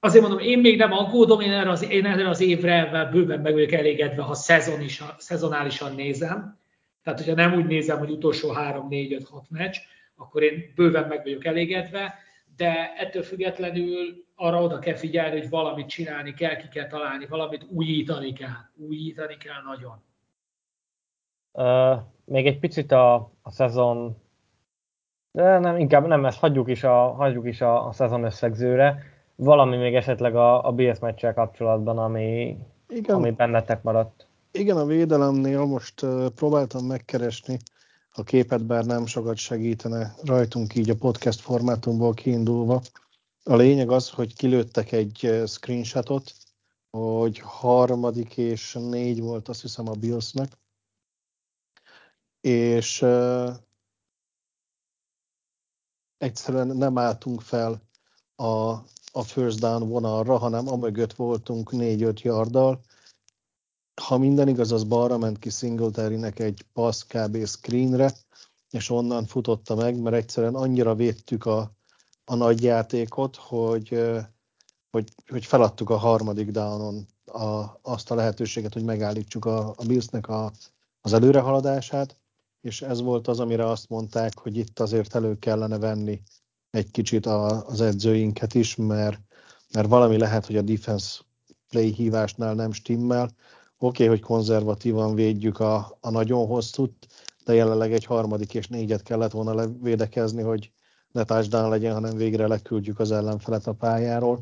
C: azért mondom, én még nem aggódom, én erre az, én erre az évre bőven meg vagyok elégedve, ha szezon is, szezonálisan nézem. Tehát, hogyha nem úgy nézem, hogy utolsó 3, 4, 5, 6 meccs, akkor én bőven meg vagyok elégedve, de ettől függetlenül arra oda kell figyelni, hogy valamit csinálni kell, ki kell találni, valamit újítani kell. Újítani kell nagyon.
A: Uh, még egy picit a, a szezon, de nem, inkább nem, ezt hagyjuk is a, hagyjuk is a, a szezon összegzőre. Valami még esetleg a, a BS meccsel kapcsolatban, ami, Igen. ami bennetek maradt.
B: Igen, a védelemnél most próbáltam megkeresni a képet, bár nem sokat segítene rajtunk így a podcast formátumból kiindulva. A lényeg az, hogy kilőttek egy screenshotot, hogy harmadik és négy volt, azt hiszem a Billsnek, és uh, egyszerűen nem álltunk fel a, a first down vonalra, hanem amögött voltunk 4-5 yarddal. Ha minden igaz, az balra ment ki Singletary-nek egy pass kb. screenre, és onnan futotta meg, mert egyszerűen annyira védtük a, a nagy játékot, hogy, hogy, hogy feladtuk a harmadik downon a, azt a lehetőséget, hogy megállítsuk a, a Billsnek a, az előrehaladását, és ez volt az, amire azt mondták, hogy itt azért elő kellene venni egy kicsit a, az edzőinket is, mert, mert valami lehet, hogy a defense play hívásnál nem stimmel. Oké, okay, hogy konzervatívan védjük a, a nagyon hosszút, de jelenleg egy harmadik és négyet kellett volna védekezni, hogy ne touchdown legyen, hanem végre leküldjük az ellenfelet a pályáról.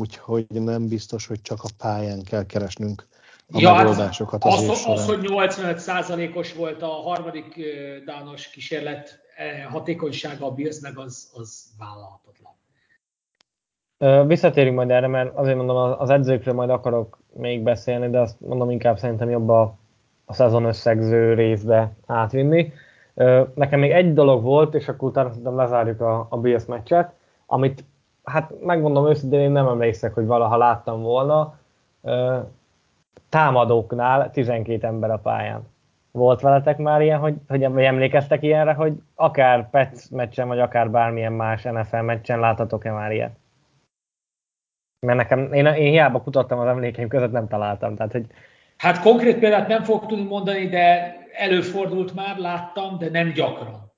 B: Úgyhogy nem biztos, hogy csak a pályán kell keresnünk a ja, hát megoldásokat
C: az, az, az, hogy 85%-os volt a harmadik dános kísérlet hatékonysága a Billsnek, az, az vállalhatatlan.
A: Visszatérünk majd erre, mert azért mondom, az edzőkről majd akarok még beszélni, de azt mondom inkább szerintem jobb a, a szezon összegző részbe átvinni. Nekem még egy dolog volt, és akkor utána szerintem lezárjuk a, a Bills meccset, amit hát megmondom őszintén, én nem emlékszek, hogy valaha láttam volna támadóknál 12 ember a pályán. Volt veletek már ilyen, hogy, hogy emlékeztek ilyenre, hogy akár Pets meccsen, vagy akár bármilyen más NFL meccsen láthatok-e már ilyet? Mert nekem, én, én hiába kutattam az emlékeim között, nem találtam. Tehát, hogy...
C: Hát konkrét példát nem fogok tudni mondani, de előfordult már, láttam, de nem gyakran.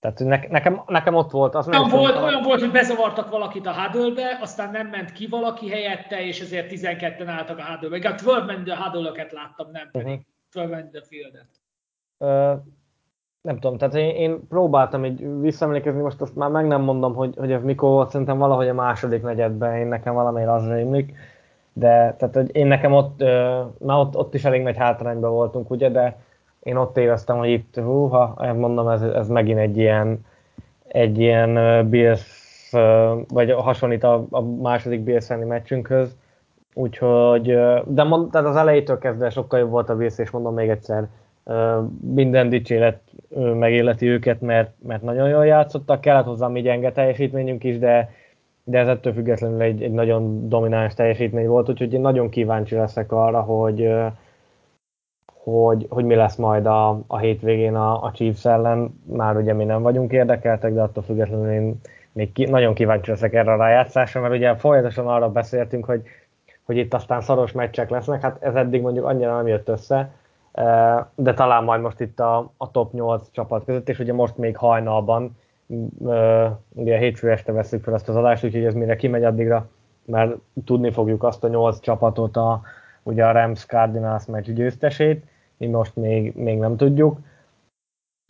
A: Tehát ne, nekem, nekem ott volt. Az
C: nem volt, olyan volt, hogy bezavartak valakit a huddle aztán nem ment ki valaki helyette, és ezért 12-en álltak a huddle-be. Igen, 12 man the huddle láttam, nem pedig uh-huh. 12 man the fieldet.
A: Uh, nem tudom, tehát én, én próbáltam így visszaemlékezni, most azt már meg nem mondom, hogy, hogy ez mikor volt, szerintem valahogy a második negyedben, én nekem valamiért az rémlik, de tehát hogy én nekem ott, na ott, ott is elég nagy hátrányban voltunk, ugye, de én ott éreztem, hogy itt, húha, mondom, ez, ez megint egy ilyen, egy ilyen Bills, vagy hasonlít a, a második Bills meccsünkhöz, úgyhogy, de mond, tehát az elejétől kezdve sokkal jobb volt a Bills, és mondom még egyszer, minden dicséret megéleti őket, mert, mert nagyon jól játszottak, kellett hozzá mi gyenge teljesítményünk is, de, de ez ettől függetlenül egy, egy nagyon domináns teljesítmény volt, úgyhogy én nagyon kíváncsi leszek arra, hogy, hogy, hogy mi lesz majd a, a hétvégén a, a Chiefs ellen. Már ugye mi nem vagyunk érdekeltek, de attól függetlenül én még ki, nagyon kíváncsi leszek erre a rájátszásra, mert ugye folyamatosan arra beszéltünk, hogy, hogy itt aztán szaros meccsek lesznek, hát ez eddig mondjuk annyira nem jött össze, de talán majd most itt a, a top 8 csapat között, és ugye most még hajnalban, ugye hétfő este veszük fel ezt az adást, úgyhogy ez mire kimegy addigra, mert tudni fogjuk azt a 8 csapatot, a, ugye a Rams Cardinals meccs győztesét, mi most még, még nem tudjuk.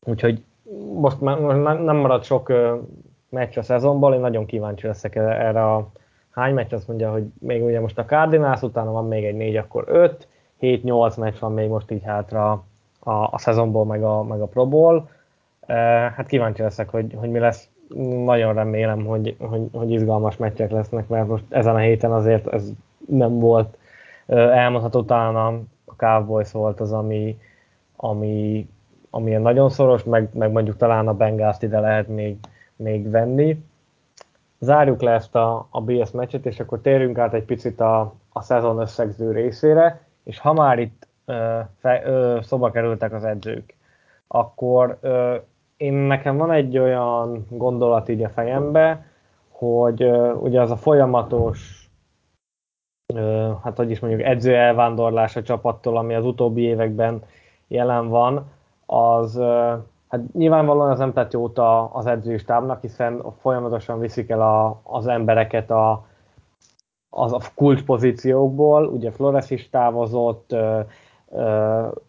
A: Úgyhogy most már, nem marad sok meccs a szezonból, én nagyon kíváncsi leszek erre a hány meccs, azt mondja, hogy még ugye most a Cardinals, utána van még egy négy, akkor öt, 7-8 meccs van még most így hátra a, a szezonból, meg a, meg a Pro Bowl. Hát kíváncsi leszek, hogy, hogy mi lesz. Nagyon remélem, hogy, hogy, hogy izgalmas meccsek lesznek, mert most ezen a héten azért ez nem volt elmondható, talán a, a Cowboys volt az, ami, ami, ami nagyon szoros, meg, meg mondjuk talán a Bengals ide lehet még, még venni. Zárjuk le ezt a, a BS meccset, és akkor térjünk át egy picit a, a szezon összegző részére, és ha már itt ö, fe, ö, szoba kerültek az edzők, akkor ö, én nekem van egy olyan gondolat így a fejembe, hogy ugye az a folyamatos, hát hogy is mondjuk edző elvándorlás a csapattól, ami az utóbbi években jelen van, az hát nyilvánvalóan az nem tett jót az edzőstábnak, hiszen folyamatosan viszik el a, az embereket a, az a kulcspozíciókból, ugye Flores is távozott,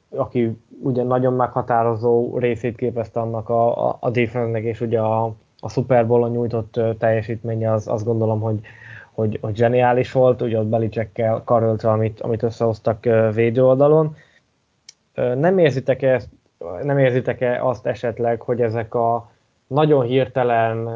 A: aki ugye nagyon meghatározó részét képezte annak a, a, a defense és ugye a, a Super Bowl-on nyújtott teljesítménye az azt gondolom, hogy, hogy, hogy zseniális volt, ugye ott Belicsekkel karöltve, amit, amit összehoztak védő oldalon. Nem érzitek-e, nem érzitek-e azt esetleg, hogy ezek a nagyon hirtelen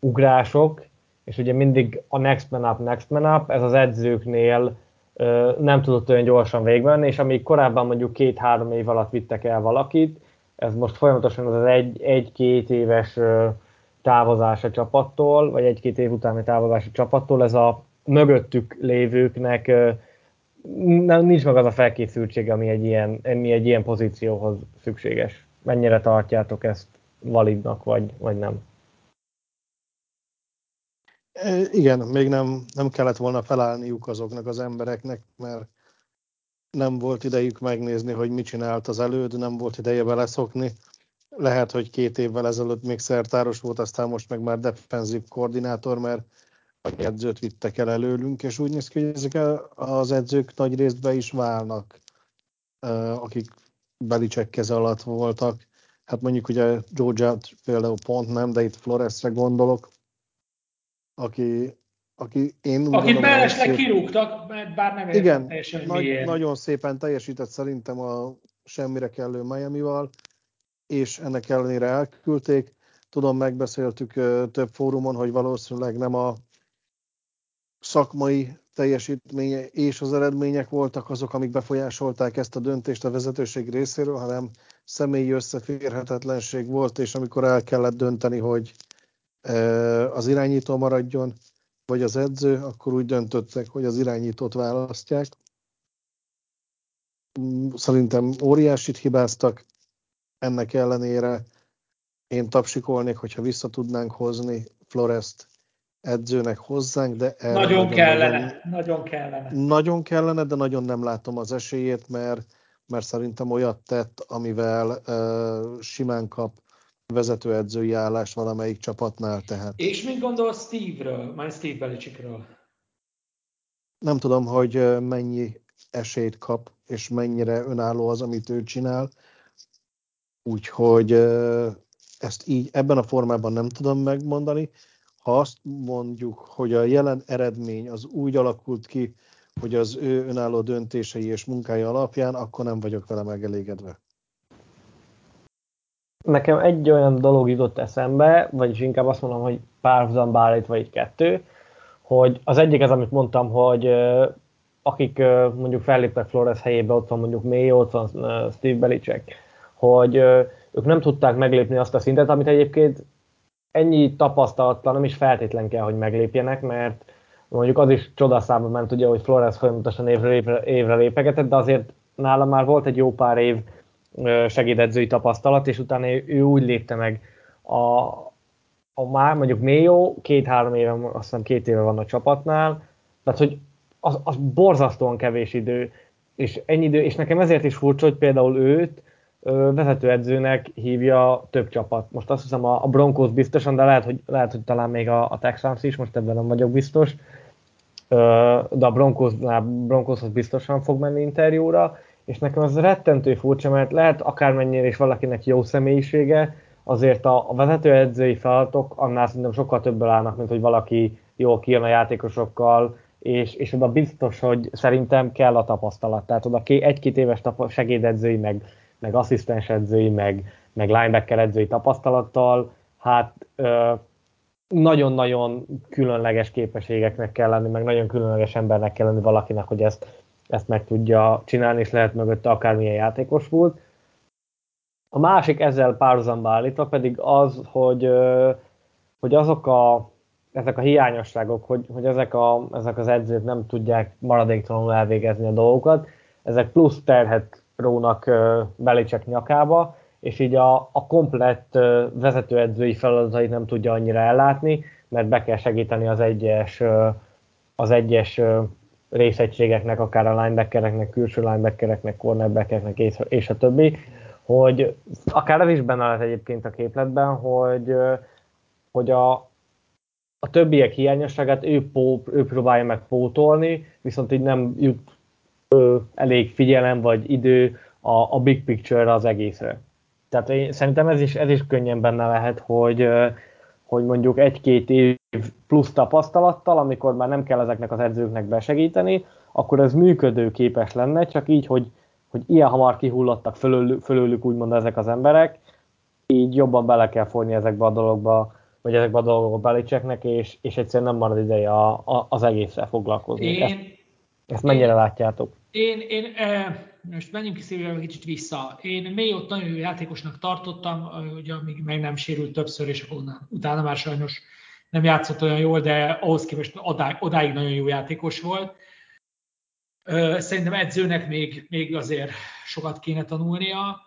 A: ugrások, és ugye mindig a next man up, next man up, ez az edzőknél uh, nem tudott olyan gyorsan végben, és amíg korábban mondjuk két-három év alatt vittek el valakit, ez most folyamatosan az egy, egy-két éves uh, távozás a csapattól, vagy egy-két év utáni távozás a csapattól, ez a mögöttük lévőknek nem, nincs meg az a felkészültség, ami egy, ilyen, ami egy ilyen pozícióhoz szükséges. Mennyire tartjátok ezt validnak, vagy, vagy nem?
B: Igen, még nem, nem kellett volna felállniuk azoknak az embereknek, mert nem volt idejük megnézni, hogy mit csinált az előd, nem volt ideje beleszokni. Lehet, hogy két évvel ezelőtt még szertáros volt, aztán most meg már defenzív koordinátor, mert a edzőt vittek el előlünk, és úgy néz ki, hogy ezek az edzők nagy részt be is válnak, akik Belicek keze alatt voltak. Hát mondjuk ugye georgia például pont nem, de itt Floresre gondolok, aki, aki én
C: Akit gondolom, mellesleg kirúgtak, mert bár nem
B: Igen, teljesen nagy, miért. nagyon szépen teljesített szerintem a semmire kellő Miami-val, és ennek ellenére elküldték. Tudom, megbeszéltük több fórumon, hogy valószínűleg nem a szakmai teljesítménye és az eredmények voltak azok, amik befolyásolták ezt a döntést a vezetőség részéről, hanem személyi összeférhetetlenség volt, és amikor el kellett dönteni, hogy az irányító maradjon, vagy az edző, akkor úgy döntöttek, hogy az irányítót választják. Szerintem óriásit hibáztak, ennek ellenére én tapsikolnék, hogyha vissza tudnánk hozni Florest edzőnek hozzánk, de
C: erre nagyon, nagyon kellene, nagyon, nagyon kellene.
B: Nagyon kellene, de nagyon nem látom az esélyét, mert, mert szerintem olyat tett, amivel uh, simán kap vezetőedzői állás valamelyik csapatnál. Tehát.
C: És mit gondol Steve-ről, majd Steve Belicsikről?
B: Nem tudom, hogy mennyi esélyt kap, és mennyire önálló az, amit ő csinál. Úgyhogy ezt így ebben a formában nem tudom megmondani ha azt mondjuk, hogy a jelen eredmény az úgy alakult ki, hogy az ő önálló döntései és munkája alapján, akkor nem vagyok vele megelégedve.
A: Nekem egy olyan dolog jutott eszembe, vagyis inkább azt mondom, hogy párhuzamba állítva így kettő, hogy az egyik az, amit mondtam, hogy akik mondjuk felléptek Flores helyébe, ott van mondjuk Mayo, ott van Steve Belichick, hogy ők nem tudták meglépni azt a szintet, amit egyébként ennyi tapasztalattal nem is feltétlen kell, hogy meglépjenek, mert mondjuk az is csodaszámba ment, ugye, hogy Flores folyamatosan évre, évre, évre lépegetett, de azért nála már volt egy jó pár év segédedzői tapasztalat, és utána ő úgy lépte meg a, a már mondjuk Mayo két-három éve, azt hiszem két éve van a csapatnál, tehát hogy az, az borzasztóan kevés idő, és ennyi idő, és nekem ezért is furcsa, hogy például őt vezetőedzőnek hívja több csapat. Most azt hiszem a, a Broncos biztosan, de lehet hogy, lehet, hogy talán még a, a Texans is, most ebben nem vagyok biztos. De a Broncosnál, Broncoshoz biztosan fog menni interjúra, és nekem az rettentő furcsa, mert lehet akármennyire is valakinek jó személyisége, azért a, vezetőedzői feladatok annál szerintem sokkal többől állnak, mint hogy valaki jól kijön a játékosokkal, és, és oda biztos, hogy szerintem kell a tapasztalat. Tehát oda egy-két éves segédedzői, meg meg asszisztens edzői, meg, meg linebacker edzői tapasztalattal, hát ö, nagyon-nagyon különleges képességeknek kell lenni, meg nagyon különleges embernek kell lenni valakinek, hogy ezt, ezt meg tudja csinálni, és lehet mögötte akármilyen játékos volt. A másik ezzel párhuzamba állítva pedig az, hogy, hogy azok a, ezek a hiányosságok, hogy, hogy ezek, a, ezek az edzők nem tudják maradéktalanul elvégezni a dolgokat, ezek plusz terhet rónak Belicek nyakába, és így a, a komplett vezetőedzői feladatait nem tudja annyira ellátni, mert be kell segíteni az egyes, az egyes részegységeknek, akár a linebackereknek, külső linebackereknek, cornerbackereknek és, és a többi, hogy akár ez is benne lehet egyébként a képletben, hogy, hogy a, a többiek hiányosságát ő, pó, ő próbálja meg pótolni, viszont így nem jut ö, elég figyelem vagy idő a, a big picture az egészre. Tehát én, szerintem ez is, ez is könnyen benne lehet, hogy, hogy mondjuk egy-két év plusz tapasztalattal, amikor már nem kell ezeknek az edzőknek besegíteni, akkor ez működőképes lenne, csak így, hogy, hogy ilyen hamar kihullottak fölül, fölőlük úgymond ezek az emberek, így jobban bele kell folyni ezekbe a dologba, vagy ezekbe a dolgokba Belicseknek, és, és egyszerűen nem marad ideje a, a, az egészre foglalkozni. Én, ezt, ezt mennyire én, látjátok?
C: Én, én eh, most menjünk ki szívvel kicsit vissza. Én mély ott nagyon jó játékosnak tartottam, ugye még meg nem sérült többször, és akkor utána már sajnos nem játszott olyan jól, de ahhoz képest odáig, odáig nagyon jó játékos volt. Szerintem edzőnek még, még azért sokat kéne tanulnia.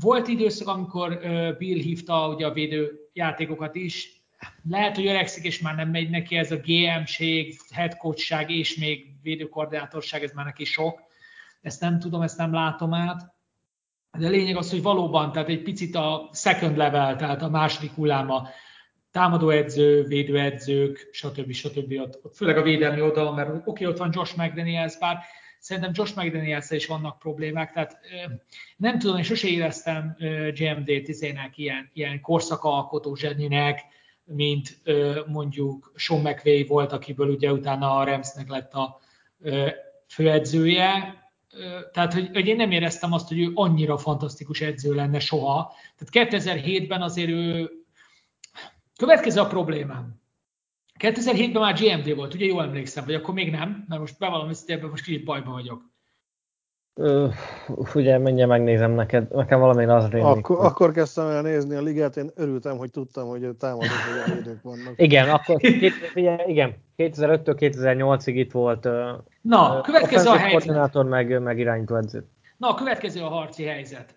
C: Volt időszak, amikor Bill hívta ugye a védő játékokat is, lehet, hogy öregszik, és már nem megy neki ez a GM-ség, headcoachság és még védőkoordinátorság, ez már neki sok. Ezt nem tudom, ezt nem látom át. De a lényeg az, hogy valóban, tehát egy picit a second level, tehát a második hulláma támadóedző, védőedzők, stb. stb. Ott, ott főleg a védelmi oldalon, mert oké, okay, ott van Josh McDaniels, bár szerintem Josh mcdaniels is vannak problémák, tehát nem tudom, én sose éreztem GMD-t izének ilyen, ilyen korszakalkotó zseninek, mint mondjuk Sean McVay volt, akiből ugye utána a Ramsnek lett a főedzője, tehát, hogy, hogy én nem éreztem azt, hogy ő annyira fantasztikus edző lenne soha. Tehát 2007-ben azért ő Következő a problémám. 2007-ben már GMD volt, ugye jól emlékszem, vagy akkor még nem, mert most bevallom ebben most kicsit bajban vagyok.
A: Ö, ugye, mindjárt megnézem neked, nekem valami az rémlik.
B: Akkor, hogy... akkor kezdtem el nézni a ligát, én örültem, hogy tudtam, hogy támadók vagy védők vannak.
A: Igen, akkor ugye, igen, 2005-től 2008-ig itt volt
C: Na, következő a helyzet.
A: koordinátor, meg, meg irányító edző.
C: Na, a következő a harci helyzet.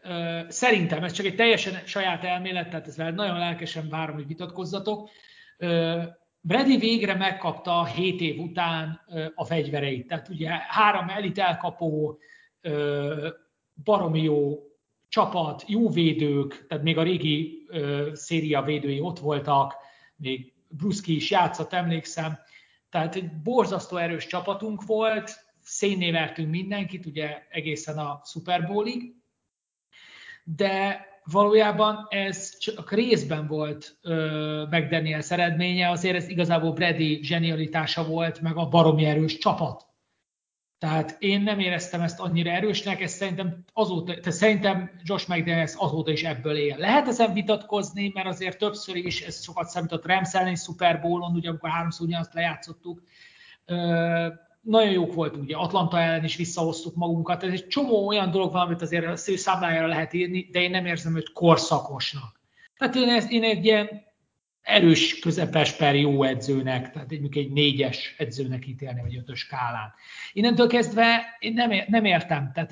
C: Szerintem ez csak egy teljesen saját elmélet, tehát ezzel nagyon lelkesen várom, hogy vitatkozzatok. Brady végre megkapta 7 év után a fegyvereit. Tehát ugye három elit elkapó, baromi jó csapat, jó védők, tehát még a régi széria védői ott voltak, még Bruski is játszott, emlékszem. Tehát egy borzasztó erős csapatunk volt, szénné vertünk mindenkit, ugye egészen a Super Bowlig, de valójában ez csak részben volt ö, McDaniels eredménye, azért ez igazából Brady zsenialitása volt, meg a baromi erős csapat. Tehát én nem éreztem ezt annyira erősnek, ez szerintem azóta, tehát szerintem Josh McDaniels azóta is ebből él. Lehet ezen vitatkozni, mert azért többször is ez sokat számított Rams elleni Super Bowl-on, ugye amikor háromszor ugyanazt lejátszottuk, nagyon jók voltunk, ugye Atlanta ellen is visszahoztuk magunkat, ez egy csomó olyan dolog van, amit azért számlájára lehet írni, de én nem érzem őt korszakosnak. Tehát én, én egy ilyen erős, közepes per jó edzőnek, tehát egy, egy négyes edzőnek ítélni, vagy ötös skálán. Innentől kezdve én nem, nem értem, tehát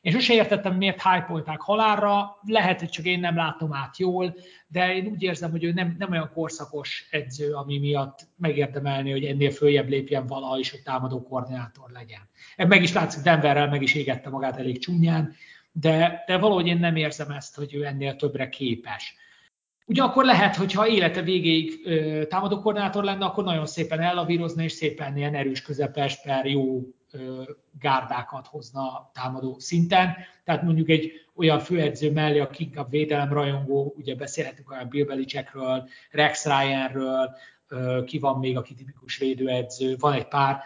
C: én sose értettem, miért hype halálra, lehet, hogy csak én nem látom át jól, de én úgy érzem, hogy ő nem, nem olyan korszakos edző, ami miatt megérdemelni, hogy ennél följebb lépjen valaha is, hogy támadó koordinátor legyen. Ebben meg is látszik, Denverrel meg is égette magát elég csúnyán, de, de valahogy én nem érzem ezt, hogy ő ennél többre képes. Ugyanakkor lehet, hogyha élete végéig ö, támadó koordinátor lenne, akkor nagyon szépen ellavírozna, és szépen ilyen erős közepes per jó ö, gárdákat hozna támadó szinten. Tehát mondjuk egy olyan főedző mellé, a inkább védelem rajongó, ugye beszélhetünk a Bill Belichickről, Rex Ryanről, ki van még, aki tipikus védőedző, van egy pár,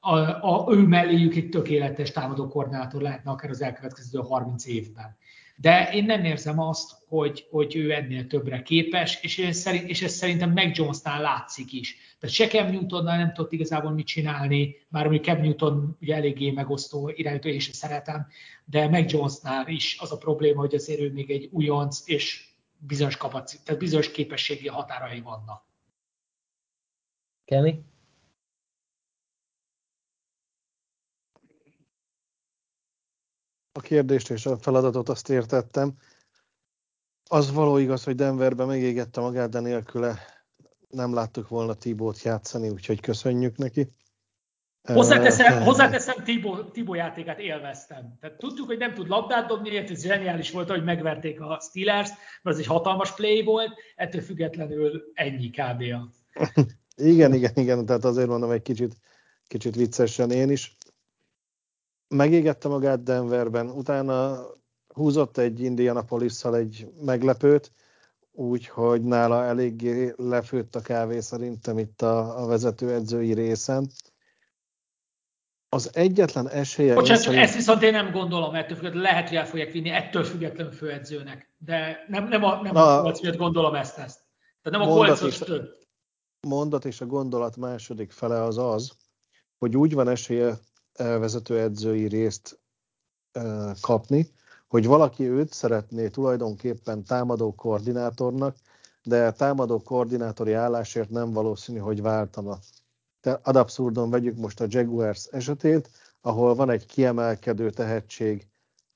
C: a, a, ő melléjük egy tökéletes támadó koordinátor lehetne akár az elkövetkező 30 évben de én nem érzem azt, hogy, hogy ő ennél többre képes, és ez, szerint, és ez szerintem meg Jonesnál látszik is. Tehát se Cam Newtonnál nem tudott igazából mit csinálni, már ami Cam Newton ugye eléggé megosztó irányító, és szeretem, de meg Jonesnál is az a probléma, hogy azért ő még egy újonc, és bizonyos kapacit, tehát bizonyos képességi határai vannak.
A: Kenny?
B: A kérdést és a feladatot azt értettem. Az való igaz, hogy Denverben megégette magát, de nélküle nem láttuk volna Tibót játszani, úgyhogy köszönjük neki.
C: Hozzáteszem, hozzáteszem Tibó, Tibó játékát élveztem. Tehát tudtuk, hogy nem tud labdát dobni, ez zseniális volt, hogy megverték a Steelers, mert ez egy hatalmas play volt, ettől függetlenül ennyi kb.
B: igen, igen, igen, tehát azért mondom egy kicsit, kicsit viccesen én is. Megégette magát Denverben, utána húzott egy indianapolis egy meglepőt, úgyhogy nála eléggé lefőtt a kávé szerintem itt a, a vezetőedzői részen az egyetlen esélye...
C: Bocsánat, szerint... ezt viszont én nem gondolom ettől függetlenül, lehet, hogy el fogják vinni ettől függetlenül főedzőnek, de nem, nem a, nem a, a miatt gondolom ezt, ezt. Tehát nem a több.
B: Mondat és a gondolat második fele az az, hogy úgy van esélye vezető edzői részt kapni, hogy valaki őt szeretné tulajdonképpen támadó koordinátornak, de támadó koordinátori állásért nem valószínű, hogy váltana. Ad abszurdon vegyük most a Jaguars esetét, ahol van egy kiemelkedő tehetség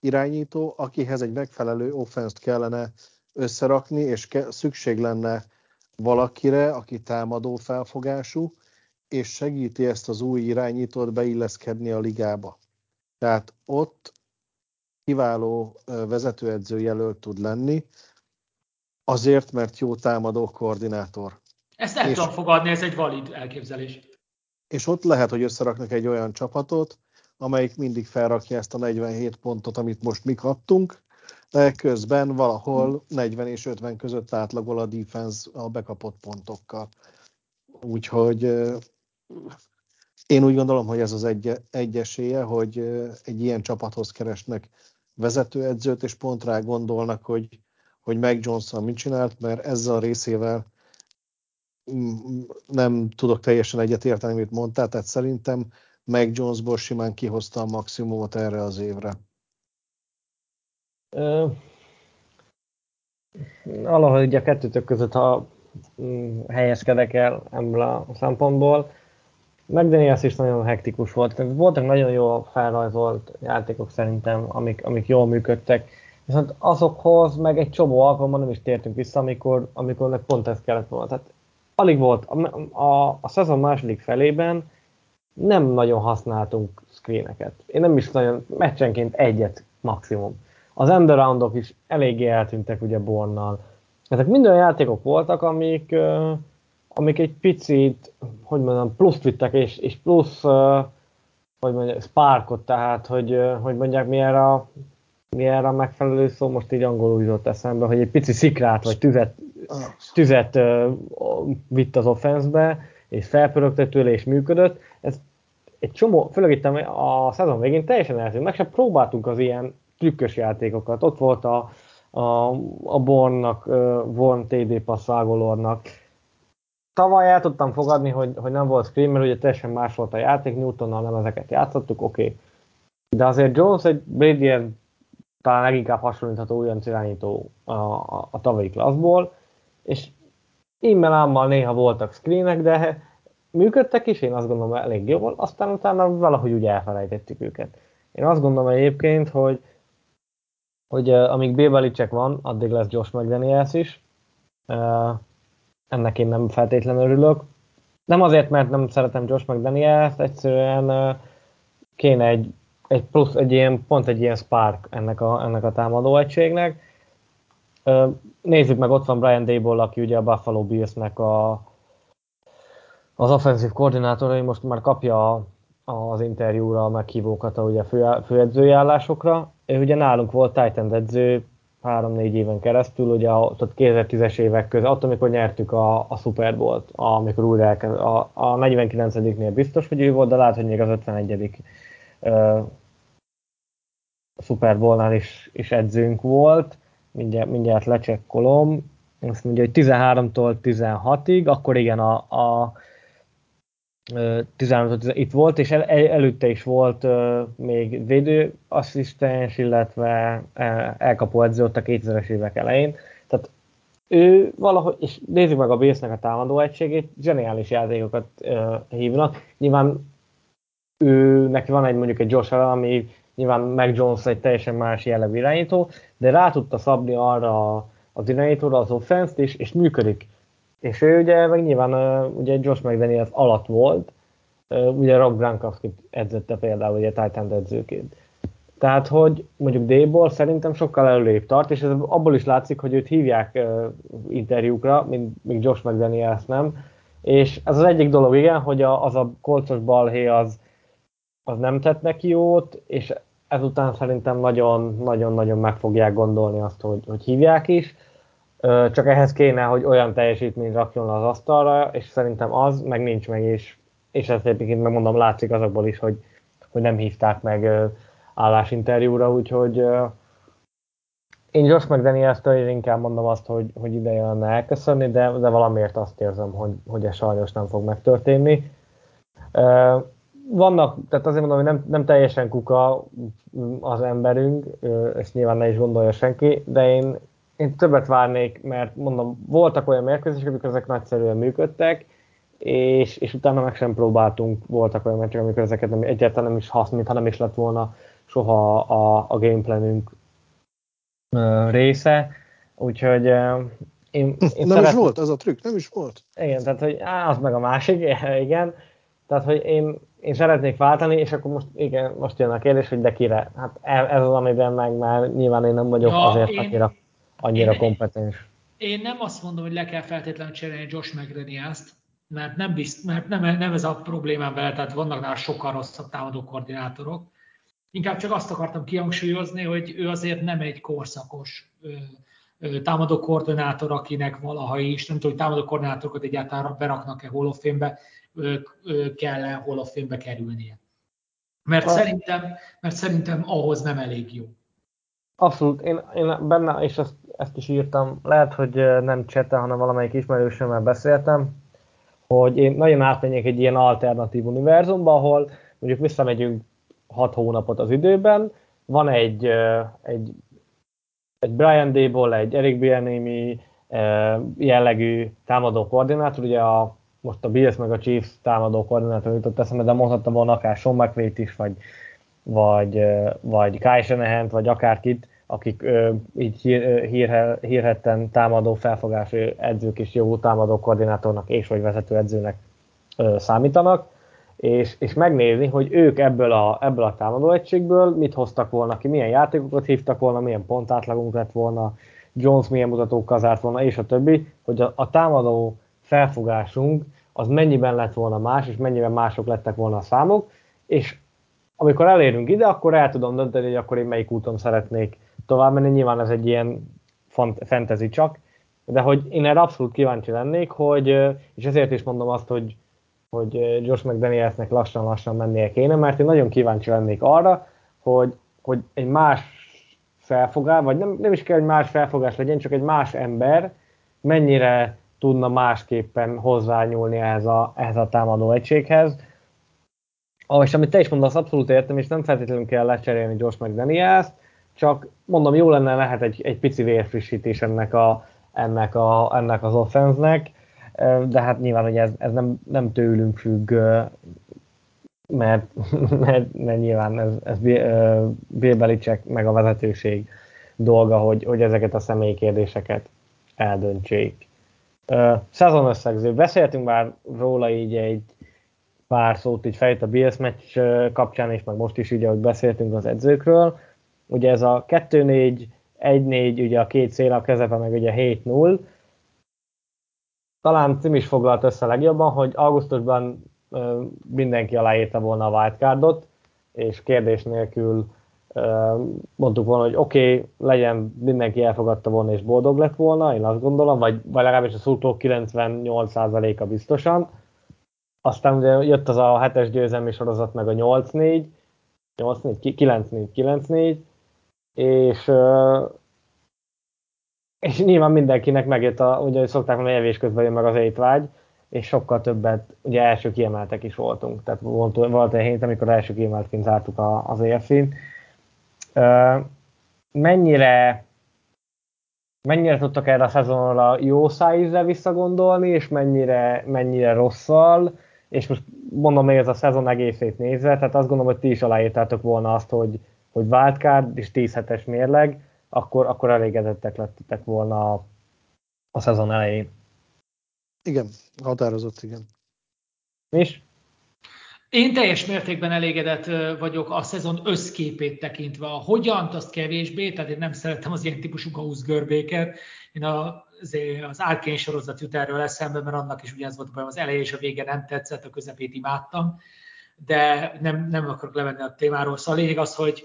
B: irányító, akihez egy megfelelő offenszt kellene összerakni, és ke- szükség lenne valakire, aki támadó felfogású, és segíti ezt az új irányítót beilleszkedni a ligába. Tehát ott kiváló vezetőedző jelölt tud lenni, azért, mert jó támadó koordinátor.
C: Ezt el és... tudom fogadni, ez egy valid elképzelés
B: és ott lehet, hogy összeraknak egy olyan csapatot, amelyik mindig felrakja ezt a 47 pontot, amit most mi kaptunk, de közben valahol 40 és 50 között átlagol a defense a bekapott pontokkal. Úgyhogy én úgy gondolom, hogy ez az egy, egy esélye, hogy egy ilyen csapathoz keresnek vezetőedzőt, és pont rá gondolnak, hogy, hogy Meg Johnson mit csinált, mert ezzel a részével nem tudok teljesen egyetérteni, amit mondtál, tehát szerintem meg Jonesból simán kihozta a maximumot erre az évre.
A: Ö, valahogy a kettőtök között, ha helyezkedek el ebből a szempontból, McDaniels is nagyon hektikus volt. Voltak nagyon jól felrajzolt játékok szerintem, amik, amik jól működtek, viszont azokhoz meg egy csomó alkalommal nem is tértünk vissza, amikor, amikor meg pont ez kellett volna. Tehát alig volt. A, a, a szezon második felében nem nagyon használtunk screeneket. Én nem is nagyon, meccsenként egyet maximum. Az endaroundok is eléggé eltűntek ugye Bornnal. Ezek minden játékok voltak, amik, amik egy picit, hogy mondjam, plusz vittek, és, és plusz, uh, hogy mondjam, sparkot, tehát, hogy, uh, hogy mondják, mi erre, a, mi erre a megfelelő szó, most így angolul jutott eszembe, hogy egy pici szikrát, vagy tüzet tüzet uh, vitt az offenszbe, és felpörögte tőle, és működött. Ez egy csomó, főleg itt a szezon végén teljesen eltűnt, meg sem próbáltunk az ilyen trükkös játékokat. Ott volt a, a, a Bornnak, uh, Born TD passzágolornak. Tavaly el tudtam fogadni, hogy, hogy nem volt screen, mert ugye teljesen más volt a játék, Newtonnal nem ezeket játszottuk, oké. Okay. De azért Jones egy Brady talán leginkább hasonlítható olyan irányító a, a, a tavalyi klasszból, és immel ámmal néha voltak screenek, de működtek is, én azt gondolom elég jól, aztán utána valahogy úgy elfelejtettük őket. Én azt gondolom egyébként, hogy, hogy uh, amíg Bébelicek van, addig lesz Josh McDaniels is. Uh, ennek én nem feltétlenül örülök. Nem azért, mert nem szeretem Josh McDaniels, egyszerűen uh, kéne egy, egy plusz, egy ilyen, pont egy ilyen spark ennek a, ennek a támadó egységnek Nézzük meg, ott van Brian Dable, aki ugye a Buffalo Bills-nek a, az offenzív koordinátora, most már kapja az interjúra a meghívókat a ugye fő, főedzői állásokra. Ő ugye nálunk volt Titan edző három-négy éven keresztül, ugye a 2010-es évek között, attól, amikor nyertük a, a Super Bowl-t, amikor újra elkezd, a, a 49-nél biztos, hogy ő volt, de lehet, hogy még az 51 uh, Super Bowl-nál is, is edzőnk volt. Mindjárt, mindjárt lecsekkolom, azt mondja, hogy 13-tól 16-ig, akkor igen, a, a 13 itt volt, és el, előtte is volt uh, még védőasszisztens, illetve uh, elkapó edző ott a 2000-es évek elején. Tehát ő valahogy, és nézzük meg a Bésznek a támadó egységét, zseniális játékokat uh, hívnak. Nyilván ő, neki van egy mondjuk egy Josh Allen, ami nyilván Mac Jones egy teljesen más jellegű irányító, de rá tudta szabni arra az irányítóra az offense és, és működik. És ő ugye, meg nyilván ugye Josh McDaniels alatt volt, ugye Rob Gronkowski edzette például ugye Titan edzőként. Tehát, hogy mondjuk D-ból szerintem sokkal előrébb tart, és ez abból is látszik, hogy őt hívják interjúkra, mint még Josh McDaniels nem. És ez az egyik dolog, igen, hogy a, az a kolcos balhé az, az nem tett neki jót, és ezután szerintem nagyon-nagyon-nagyon meg fogják gondolni azt, hogy, hogy hívják is. Csak ehhez kéne, hogy olyan teljesítményt rakjon az asztalra, és szerintem az meg nincs meg, és, és ezt egyébként megmondom, látszik azokból is, hogy, hogy nem hívták meg állásinterjúra, úgyhogy én Josh McDaniels-től inkább mondom azt, hogy, hogy ideje lenne elköszönni, de, de valamiért azt érzem, hogy, hogy ez sajnos nem fog megtörténni. Vannak, tehát azért mondom, hogy nem, nem teljesen kuka az emberünk, ezt nyilván ne is gondolja senki, de én, én többet várnék, mert mondom, voltak olyan mérkőzések, amikor ezek nagyszerűen működtek, és, és utána meg sem próbáltunk, voltak olyan meccsek, amikor ezeket nem, egyáltalán nem is hasznít, ha nem is lett volna soha a, a gameplanünk része, úgyhogy én,
B: én Nem szeret... is volt, az a trükk, nem is volt.
A: Igen, tehát hogy á, az meg a másik, igen, tehát hogy én, én szeretnék váltani, és akkor most, igen, most jön a kérdés, hogy de kire? Hát e, ez az, amiben meg már nyilván én nem vagyok ja, azért én, annyira, annyira én, kompetens.
C: Én nem azt mondom, hogy le kell feltétlenül cserélni Josh McDaniels-t, mert nem, bizt, mert nem, nem ez a problémám vele, tehát vannak nála sokkal rosszabb támadó koordinátorok, Inkább csak azt akartam kihangsúlyozni, hogy ő azért nem egy korszakos támadó koordinátor, akinek valaha is, nem tudom, hogy támadó koordinátorokat egyáltalán beraknak-e holofémbe, kell-e holofémbe kerülnie. Mert a... szerintem, mert szerintem ahhoz nem elég jó.
A: Abszolút, én, én benne, és ezt, ezt is írtam, lehet, hogy nem csete, hanem valamelyik ismerősömmel beszéltem, hogy én nagyon átmenjek egy ilyen alternatív univerzumba, ahol mondjuk visszamegyünk hat hónapot az időben. Van egy, egy, egy Brian Dable, egy Eric Bieniemy jellegű támadó koordinátor, ugye a, most a Bills meg a Chiefs támadó koordinátor jutott eszembe, de mondhatta volna akár Sean mcvay is, vagy, vagy, vagy Kai Shanahan, vagy akárkit, akik ö, így hír, hír, hírhetten támadó felfogású edzők és jó támadó koordinátornak és vagy vezető edzőnek ö, számítanak és, és megnézni, hogy ők ebből a, ebből a támadó egységből mit hoztak volna ki, milyen játékokat hívtak volna, milyen pontátlagunk lett volna, Jones milyen mutatókkal zárt volna, és a többi, hogy a, a támadó felfogásunk az mennyiben lett volna más, és mennyiben mások lettek volna a számok, és amikor elérünk ide, akkor el tudom dönteni, hogy akkor én melyik úton szeretnék tovább menni. Nyilván ez egy ilyen fantasy csak, de hogy én erre abszolút kíváncsi lennék, hogy, és ezért is mondom azt, hogy hogy Josh McDanielsnek lassan-lassan mennie kéne, mert én nagyon kíváncsi lennék arra, hogy, hogy egy más felfogás, vagy nem, nem is kell, hogy más felfogás legyen, csak egy más ember mennyire tudna másképpen hozzányúlni ehhez a, ehhez a támadó egységhez. Ah, és amit te is mondasz, abszolút értem, és nem feltétlenül kell lecserélni Josh McDaniels-t, csak mondom, jó lenne lehet egy, egy pici vérfrissítés ennek, a, ennek, a, ennek az offense-nek, de hát nyilván, hogy ez, ez nem, nem tőlünk függ, mert, mert, mert nyilván ez, ez Bill Belichick meg a vezetőség dolga, hogy, hogy ezeket a személyi kérdéseket eldöntsék. Szezon összegző. Beszéltünk már róla így egy pár szót így fejt a Bills meccs kapcsán, és meg most is így, ahogy beszéltünk az edzőkről. Ugye ez a 2-4, 1-4, ugye a két szél a kezepe, meg ugye 7-0 talán Tim is foglalt össze legjobban, hogy augusztusban mindenki aláírta volna a wildcardot, és kérdés nélkül mondtuk volna, hogy oké, okay, legyen, mindenki elfogadta volna és boldog lett volna, én azt gondolom, vagy, vagy legalábbis a szurkolók 98%-a biztosan. Aztán ugye jött az a hetes győzelmi sorozat, meg a 8-4, 8-4, 9-4, 9-4, és és nyilván mindenkinek megjött, a, ugye szokták mondani, evés közben jön meg az étvágy, és sokkal többet, ugye első kiemeltek is voltunk. Tehát volt, volt egy hét, amikor első kiemeltként zártuk az EFC-n. Mennyire mennyire tudtak erre a szezonra jó szájízzel visszagondolni, és mennyire, mennyire rosszal, és most mondom még ez a szezon egészét nézve, tehát azt gondolom, hogy ti is aláírtátok volna azt, hogy, hogy wildcard és 10 hetes mérleg, akkor, akkor elégedettek lettetek volna a, a szezon elején.
B: Igen, határozott, igen.
A: És?
C: Én teljes mértékben elégedett vagyok a szezon összképét tekintve. A hogyan, azt kevésbé, tehát én nem szeretem az ilyen típusú gauss görbéket. Én az, az Arkane sorozat jut erről eszembe, mert annak is ugyanaz volt, az eleje és a vége nem tetszett, a közepét imádtam de nem, nem akarok levenni a témáról. Szóval a lényeg az, hogy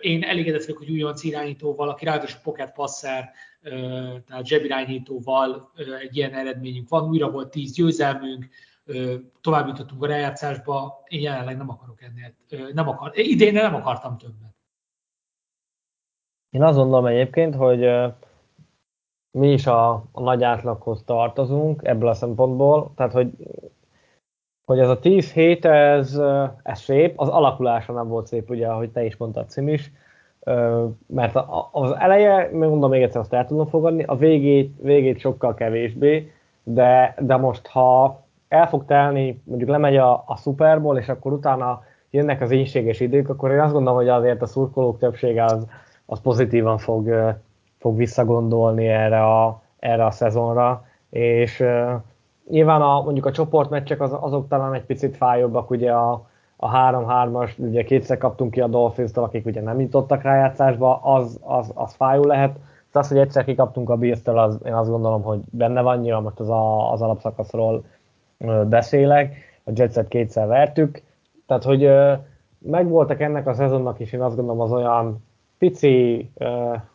C: én elégedett vagyok, hogy újonc irányítóval, aki ráadásul pocket passer, tehát zsebirányítóval egy ilyen eredményünk van. Újra volt 10 győzelmünk, tovább jutottunk a rájátszásba, én jelenleg nem akarok ennél, nem akar, idén nem akartam többet.
A: Én azt gondolom egyébként, hogy mi is a, a nagy átlaghoz tartozunk ebből a szempontból, tehát hogy hogy ez a 10 hét, ez, ez szép, az alakulása nem volt szép, ugye, ahogy te is mondtad, Cim is, mert az eleje, mondom még egyszer, azt el tudom fogadni, a végét, végét sokkal kevésbé, de, de most ha el fog telni, mondjuk lemegy a, a Super és akkor utána jönnek az ínséges idők, akkor én azt gondolom, hogy azért a szurkolók többsége az, az pozitívan fog, fog visszagondolni erre a, erre a szezonra, és nyilván a, mondjuk a csoportmeccsek az, azok talán egy picit fájóbbak, ugye a, a 3-3-as, ugye kétszer kaptunk ki a dolphins akik ugye nem jutottak rájátszásba, az, az, az fájó lehet. De az, hogy egyszer kikaptunk a bills az, én azt gondolom, hogy benne van, nyilván most az, a, az alapszakaszról beszélek, a Jetset kétszer vertük, tehát hogy megvoltak ennek a szezonnak is, én azt gondolom az olyan pici,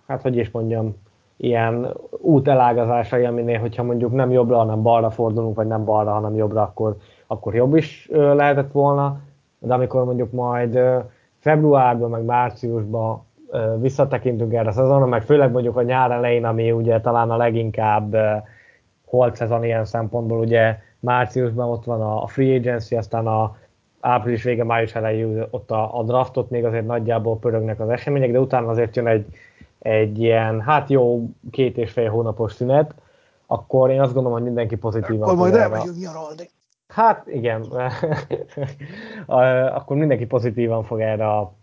A: hát hogy is mondjam, ilyen útelágazásai, aminél, hogyha mondjuk nem jobbra, hanem balra fordulunk, vagy nem balra, hanem jobbra, akkor, akkor jobb is lehetett volna, de amikor mondjuk majd februárban, meg márciusban visszatekintünk erre a szezonra, meg főleg mondjuk a nyár elején, ami ugye talán a leginkább holt szezon ilyen szempontból, ugye márciusban ott van a free agency, aztán a április vége, május elején ott a, a draftot még azért nagyjából pörögnek az események, de utána azért jön egy, egy ilyen, hát jó két és fél hónapos szünet, akkor én azt gondolom, hogy mindenki pozitívan
B: Akkor majd elmegyünk nyaralni.
A: Hát igen, akkor mindenki pozitívan fog erre a,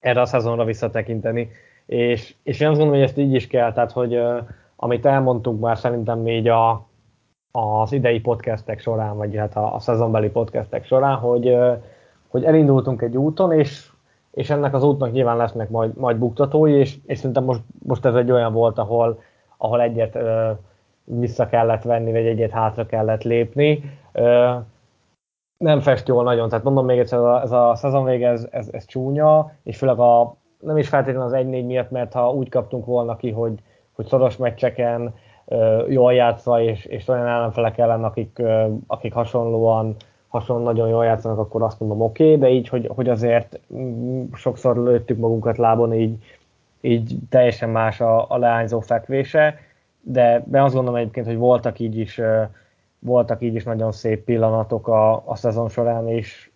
A: erre a szezonra visszatekinteni, és, és én azt gondolom, hogy ezt így is kell, tehát hogy amit elmondtunk már szerintem így a, az idei podcastek során, vagy hát a, a szezonbeli podcastek során, hogy, hogy elindultunk egy úton, és és ennek az útnak nyilván lesznek majd, majd buktatói, és, és szerintem most, most ez egy olyan volt, ahol, ahol egyet ö, vissza kellett venni, vagy egyet hátra kellett lépni. Ö, nem fest jól nagyon, tehát mondom még egyszer, ez a, ez a szezon vége, ez, ez, ez csúnya, és főleg a, nem is feltétlenül az 1-4 miatt, mert ha úgy kaptunk volna ki, hogy, hogy szoros meccseken jól játszva, és, és olyan ellenfelek ellen, akik, akik hasonlóan hasonlóan nagyon jól játszanak, akkor azt mondom oké, okay, de így, hogy, hogy azért mm, sokszor lőttük magunkat lábon, így, így teljesen más a, a leányzó fekvése, de, de azt gondolom egyébként, hogy voltak így is, voltak így is nagyon szép pillanatok a, a szezon során, és,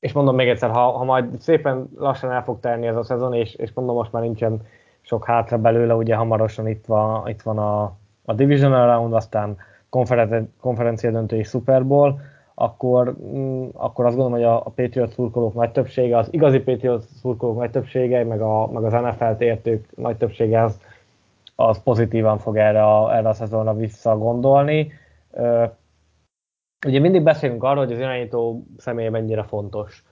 A: és mondom még egyszer, ha, ha majd szépen lassan el fog tenni ez a szezon, és, és mondom, most már nincsen sok hátra belőle, ugye hamarosan itt van, itt van a, a Divisional Round, aztán konferencia döntő és Super Bowl, akkor, mm, akkor azt gondolom, hogy a, a Patriot szurkolók nagy többsége, az igazi Patriot szurkolók nagy többsége, meg, a, meg az NFL-t értők nagy többsége az, az pozitívan fog erre a, erre a szezonra visszagondolni. Ugye mindig beszélünk arról, hogy az irányító személy mennyire fontos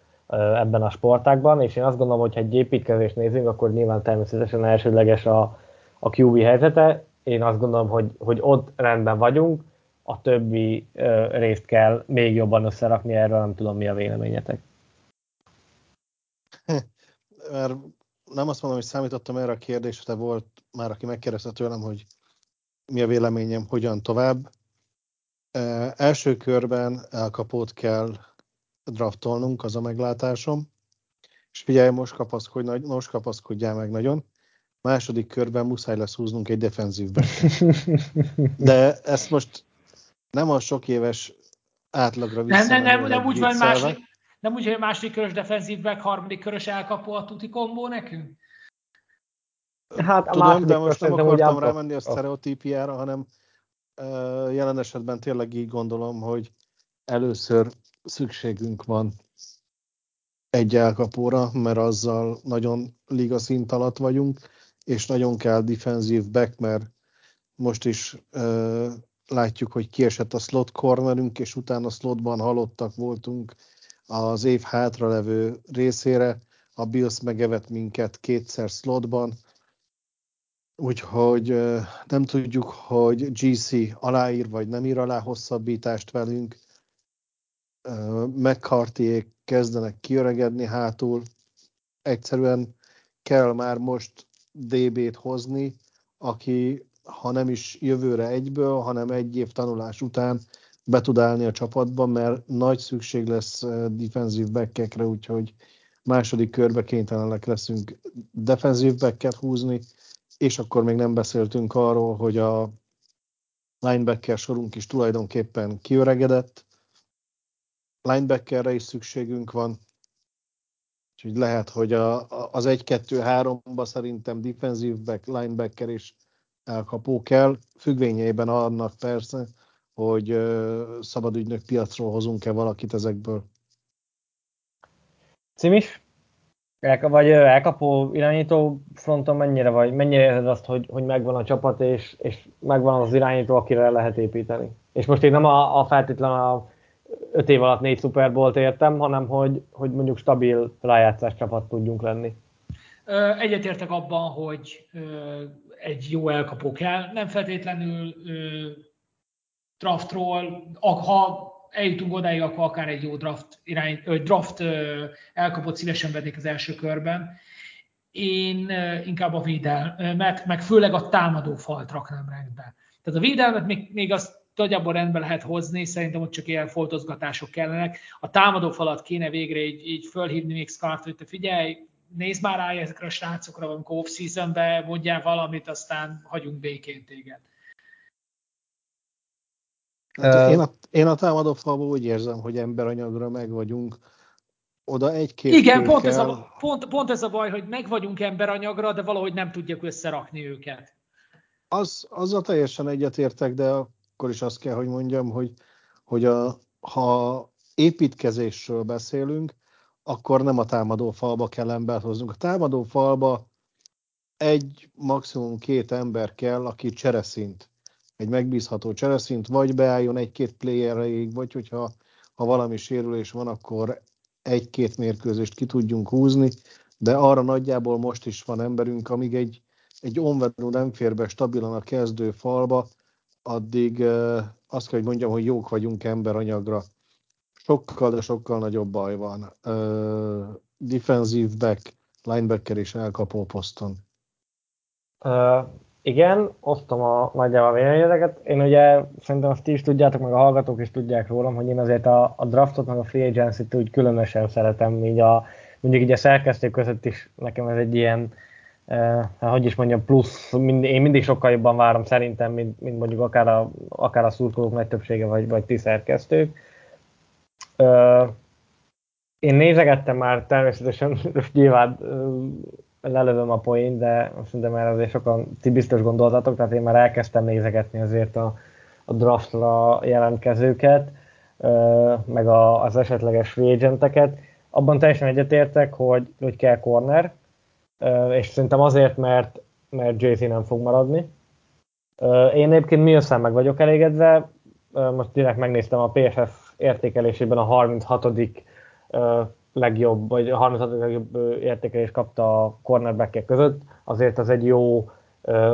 A: ebben a sportákban, és én azt gondolom, hogy ha egy építkezést nézünk, akkor nyilván természetesen elsődleges a, a QB helyzete. Én azt gondolom, hogy, hogy ott rendben vagyunk, a többi ö, részt kell még jobban összerakni, erről nem tudom, mi a véleményetek.
B: Mert nem azt mondom, hogy számítottam erre a kérdésre, de volt már, aki megkérdezte tőlem, hogy mi a véleményem, hogyan tovább. E, első körben elkapót kell draftolnunk, az a meglátásom. És figyelj, most, kapaszkodj, most kapaszkodjál meg nagyon. Második körben muszáj lesz húznunk egy defenzívbe. De ezt most nem a sok éves átlagra
C: vissza. Nem, nem, nem, nem úgy van második, nem úgy, hogy a második körös defenzív back, harmadik körös elkapó a tuti kombó nekünk?
B: Hát a Tudom, de most nem akartam rámenni a sztereotípiára, hanem uh, jelen esetben tényleg így gondolom, hogy először szükségünk van egy elkapóra, mert azzal nagyon liga szint alatt vagyunk, és nagyon kell defensív back, mert most is uh, látjuk, hogy kiesett a slot cornerünk, és utána slotban halottak voltunk az év hátralevő részére. A Bills megevett minket kétszer slotban, úgyhogy nem tudjuk, hogy GC aláír vagy nem ír alá hosszabbítást velünk. mccarthy kezdenek kiöregedni hátul. Egyszerűen kell már most DB-t hozni, aki ha nem is jövőre egyből, hanem egy év tanulás után be tud állni a csapatban, mert nagy szükség lesz defensív backekre, úgyhogy második körbe kénytelenek leszünk defensív backet húzni, és akkor még nem beszéltünk arról, hogy a linebacker sorunk is tulajdonképpen kiöregedett, linebackerre is szükségünk van, úgyhogy lehet, hogy a, az 1-2-3-ba szerintem defensív back, linebacker és elkapó kell, függvényeiben annak persze, hogy szabadügynök piacról hozunk-e valakit ezekből.
A: Cimis? El, vagy elkapó irányító fronton mennyire vagy, mennyire érzed azt, hogy, hogy megvan a csapat, és, és megvan az irányító, akire lehet építeni? És most én nem a, a feltétlen a öt év alatt négy szuperbolt értem, hanem hogy, hogy mondjuk stabil rájátszás csapat tudjunk lenni.
C: Egyetértek abban, hogy egy jó elkapó kell. Nem feltétlenül draftról, ha eljutunk odáig, akkor akár egy jó draft, irány, draft elkapott szívesen vennék az első körben. Én inkább a védelmet, meg főleg a támadó falt raknám rendbe. Tehát a védelmet még, még azt nagyjából rendbe lehet hozni, szerintem ott csak ilyen foltozgatások kellenek. A támadó falat kéne végre így, így fölhívni még Scarlett, hogy te figyelj, nézd már rá ezekre a srácokra, amikor off-seasonbe mondjál valamit, aztán hagyunk békén téged.
B: Hát én, a, én a támadó falban úgy érzem, hogy emberanyagra meg vagyunk. Oda egy-két
C: Igen, pont ez, a, pont, pont ez a baj, hogy meg vagyunk emberanyagra, de valahogy nem tudjuk összerakni őket.
B: Az, azzal teljesen egyetértek, de akkor is azt kell, hogy mondjam, hogy, hogy a, ha építkezésről beszélünk, akkor nem a támadó falba kell embert hoznunk. A támadó falba egy, maximum két ember kell, aki csereszint egy megbízható csereszint, vagy beálljon egy-két playerreig, vagy hogyha ha valami sérülés van, akkor egy-két mérkőzést ki tudjunk húzni, de arra nagyjából most is van emberünk, amíg egy, egy onvedú nem fér be stabilan a kezdő falba, addig azt kell, hogy mondjam, hogy jók vagyunk emberanyagra. Sokkal, de sokkal nagyobb baj van. Defensive back, linebacker és elkapó poszton.
A: Uh, igen, osztom a nagyjából véleményeket. Én ugye szerintem azt is tudjátok, meg a hallgatók is tudják rólam, hogy én azért a, a draftot, meg a free agency-t úgy különösen szeretem, így a, mondjuk így a szerkesztők között is nekem ez egy ilyen, eh, hogy is mondjam, plusz, mind, én mindig sokkal jobban várom szerintem, mint, mint mondjuk akár a, akár a szurkolók nagy többsége, vagy, vagy ti szerkesztők. Eh, én nézegettem már természetesen, nyilván lelövöm a poén, de szerintem már azért sokan ti biztos gondoltatok, tehát én már elkezdtem nézegetni azért a, a draftra jelentkezőket, meg a, az esetleges free agenteket. Abban teljesen egyetértek, hogy, hogy kell corner, és szerintem azért, mert, mert JC nem fog maradni. Én egyébként mi össze meg vagyok elégedve, most direkt megnéztem a PFF értékelésében a 36 legjobb, vagy a 36. legjobb értékelést kapta a cornerback között, azért az egy jó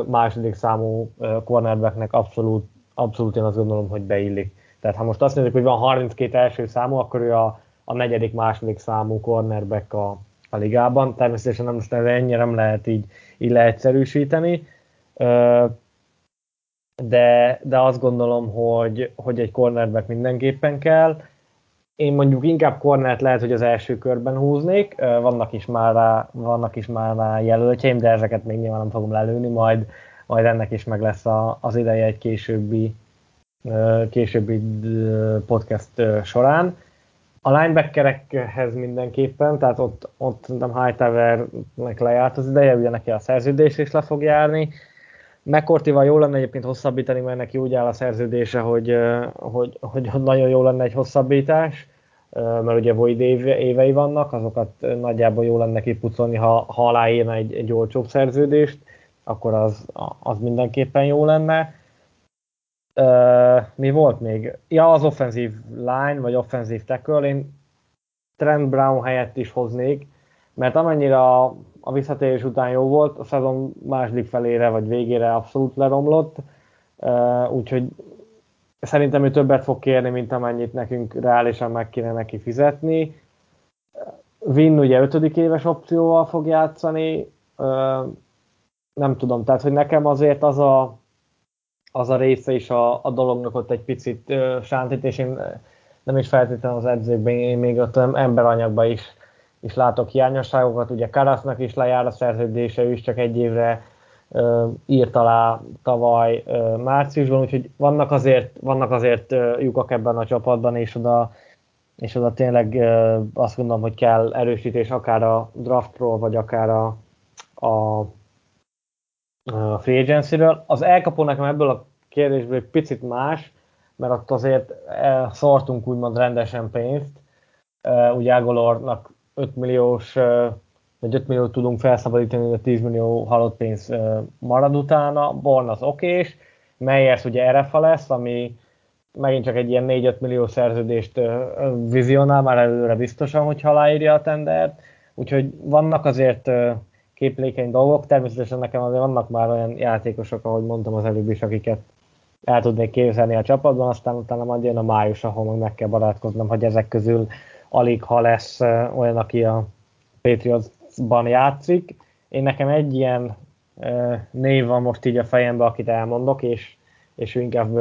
A: második számú cornerbacknek abszolút, abszolút én azt gondolom, hogy beillik. Tehát ha most azt nézzük, hogy van 32 első számú, akkor ő a, a negyedik, második számú cornerback a, a ligában. Természetesen nem most ennyire nem lehet így, így leegyszerűsíteni, de, de azt gondolom, hogy, hogy egy cornerback mindenképpen kell, én mondjuk inkább kornert lehet, hogy az első körben húznék, vannak is már rá, vannak is már rá jelöltjeim, de ezeket még nyilván nem fogom lelőni, majd, majd ennek is meg lesz a, az ideje egy későbbi, későbbi podcast során. A linebackerekhez mindenképpen, tehát ott, ott nem Hightowernek lejárt az ideje, ugye neki a szerződés is le fog járni. McCourtival jó lenne egyébként hosszabbítani, mert neki úgy áll a szerződése, hogy, hogy, hogy nagyon jó lenne egy hosszabbítás, mert ugye Void évei vannak, azokat nagyjából jó lenne kipucolni, ha, ha aláírna egy, egy olcsóbb szerződést, akkor az, az mindenképpen jó lenne. Mi volt még? Ja, az offenzív line, vagy offenzív tackle. Én Trent Brown helyett is hoznék, mert amennyire a, a visszatérés után jó volt, a szezon második felére vagy végére abszolút leromlott, úgyhogy szerintem ő többet fog kérni, mint amennyit nekünk reálisan meg kéne neki fizetni. Vin ugye ötödik éves opcióval fog játszani, nem tudom, tehát hogy nekem azért az a, az a része is a, a dolognak ott egy picit uh, sántít, és én nem is feltétlenül az edzőkben, én még ott emberanyagban is, is látok hiányosságokat. Ugye Karasznak is lejár a szerződése, ő is csak egy évre uh, írt alá tavaly uh, márciusban, úgyhogy vannak azért, vannak azért uh, lyukak ebben a csapatban, és oda, és oda tényleg uh, azt gondolom, hogy kell erősítés akár a draftról, vagy akár a, a, a free agency-ről. Az elkapó nekem ebből a kérdésből egy picit más, mert ott azért szartunk úgymond rendesen pénzt. Ugye Ágolornak 5 milliós, vagy 5 milliót tudunk felszabadítani, de 10 millió halott pénz marad utána. Born az okés, Meyers ugye RFA lesz, ami megint csak egy ilyen 4-5 millió szerződést vizionál már előre biztosan, hogy aláírja a tendert. Úgyhogy vannak azért képlékeny dolgok, természetesen nekem azért vannak már olyan játékosok, ahogy mondtam az előbb is, akiket el tudnék képzelni a csapatban, aztán utána majd jön a május, ahol meg meg kell barátkoznom, hogy ezek közül alig ha lesz olyan, aki a Patriotsban játszik. Én nekem egy ilyen név van most így a fejembe, akit elmondok, és, és inkább,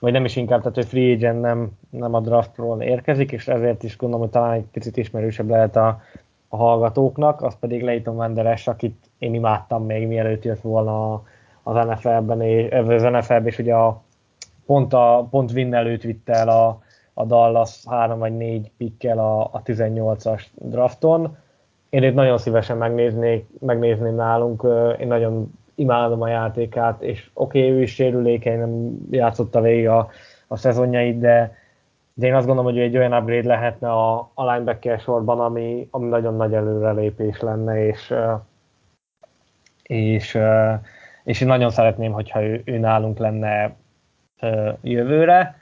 A: vagy nem is inkább, tehát hogy free agent nem, nem a draftról érkezik, és ezért is gondolom, hogy talán egy picit ismerősebb lehet a, a hallgatóknak, az pedig Leighton Wanderes, akit én imádtam még mielőtt jött volna az NFL-ben, az NFL-ben, és ugye a, pont, a, pont Win előtt vitte el a, a Dallas 3 vagy 4 pikkel a, a 18-as drafton. Én itt nagyon szívesen megnéznék, megnézném nálunk, én nagyon imádom a játékát, és oké, okay, ő is sérülékeny, nem játszotta végig a, a szezonjait, de, de én azt gondolom, hogy egy olyan upgrade lehetne a, a linebacker sorban, ami, ami nagyon nagy előrelépés lenne, és, és és én nagyon szeretném, hogyha ő, ő nálunk lenne jövőre.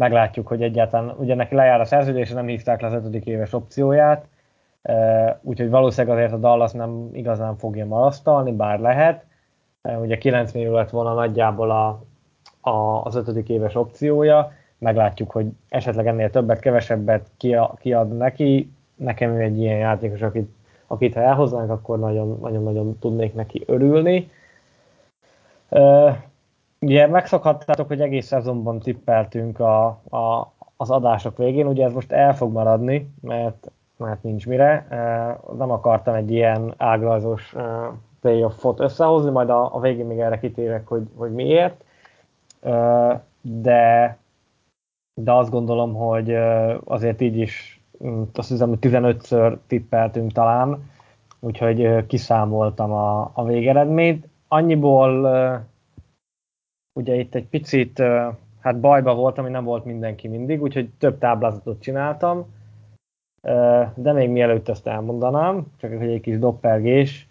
A: Meglátjuk, hogy egyáltalán, ugye neki lejár a szerződés, nem hívták le az ötödik éves opcióját, úgyhogy valószínűleg azért a Dallas nem igazán fogja marasztalni, bár lehet. Ugye 9 millió lett volna nagyjából a, a, az ötödik éves opciója, meglátjuk, hogy esetleg ennél többet, kevesebbet kiad neki. Nekem ő egy ilyen játékos, akit, akit ha elhoznánk, akkor nagyon-nagyon tudnék neki örülni. Ugye megszokhattátok, hogy egész szezonban tippeltünk a, a, az adások végén, ugye ez most el fog maradni, mert, mert nincs mire. Nem akartam egy ilyen ágrajzos playoffot összehozni, majd a, a végén még erre kitérek, hogy, hogy miért. De, de azt gondolom, hogy azért így is azt hiszem, hogy 15-ször tippeltünk talán, úgyhogy kiszámoltam a, a végeredményt. Annyiból ugye itt egy picit hát bajba voltam, hogy nem volt mindenki mindig, úgyhogy több táblázatot csináltam, de még mielőtt ezt elmondanám, csak egy kis doppergés,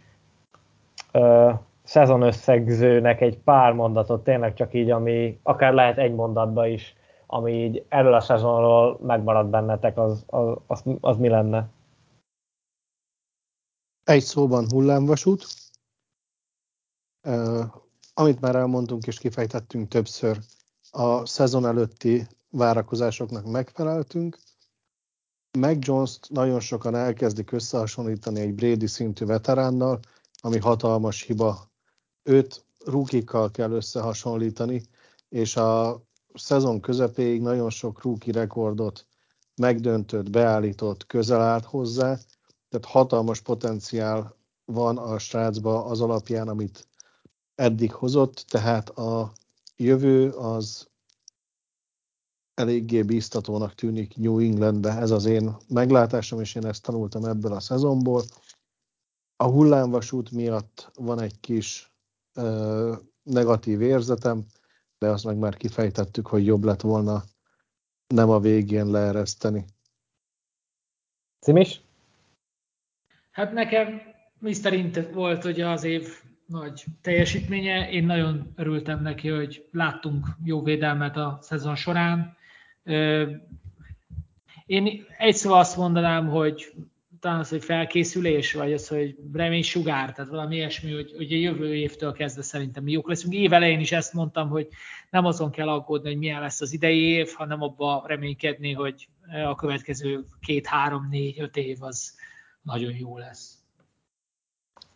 A: szezon összegzőnek egy pár mondatot, tényleg csak így, ami akár lehet egy mondatba is, ami így erről a szezonról megmarad bennetek, az, az, az, az mi lenne?
B: Egy szóban hullámvasút, amit már elmondtunk és kifejtettünk többször, a szezon előtti várakozásoknak megfeleltünk. Meg jones nagyon sokan elkezdik összehasonlítani egy Brady szintű veteránnal, ami hatalmas hiba. Őt rúkikkal kell összehasonlítani, és a szezon közepéig nagyon sok rúki rekordot megdöntött, beállított, közel állt hozzá, tehát hatalmas potenciál van a srácba az alapján, amit eddig hozott, tehát a jövő az eléggé bíztatónak tűnik New Englandbe. Ez az én meglátásom, és én ezt tanultam ebből a szezonból. A hullámvasút miatt van egy kis ö, negatív érzetem, de azt meg már kifejtettük, hogy jobb lett volna nem a végén leereszteni.
A: Cimis?
C: Hát nekem Mr. Int volt ugye az év nagy teljesítménye. Én nagyon örültem neki, hogy láttunk jó védelmet a szezon során. Én egy szóval azt mondanám, hogy talán az, hogy felkészülés, vagy az, hogy remény sugár, tehát valami ilyesmi, hogy, hogy a jövő évtől kezdve szerintem mi jók leszünk. Év elején is ezt mondtam, hogy nem azon kell aggódni, hogy milyen lesz az idei év, hanem abba reménykedni, hogy a következő két, három, négy, öt év az nagyon jó lesz.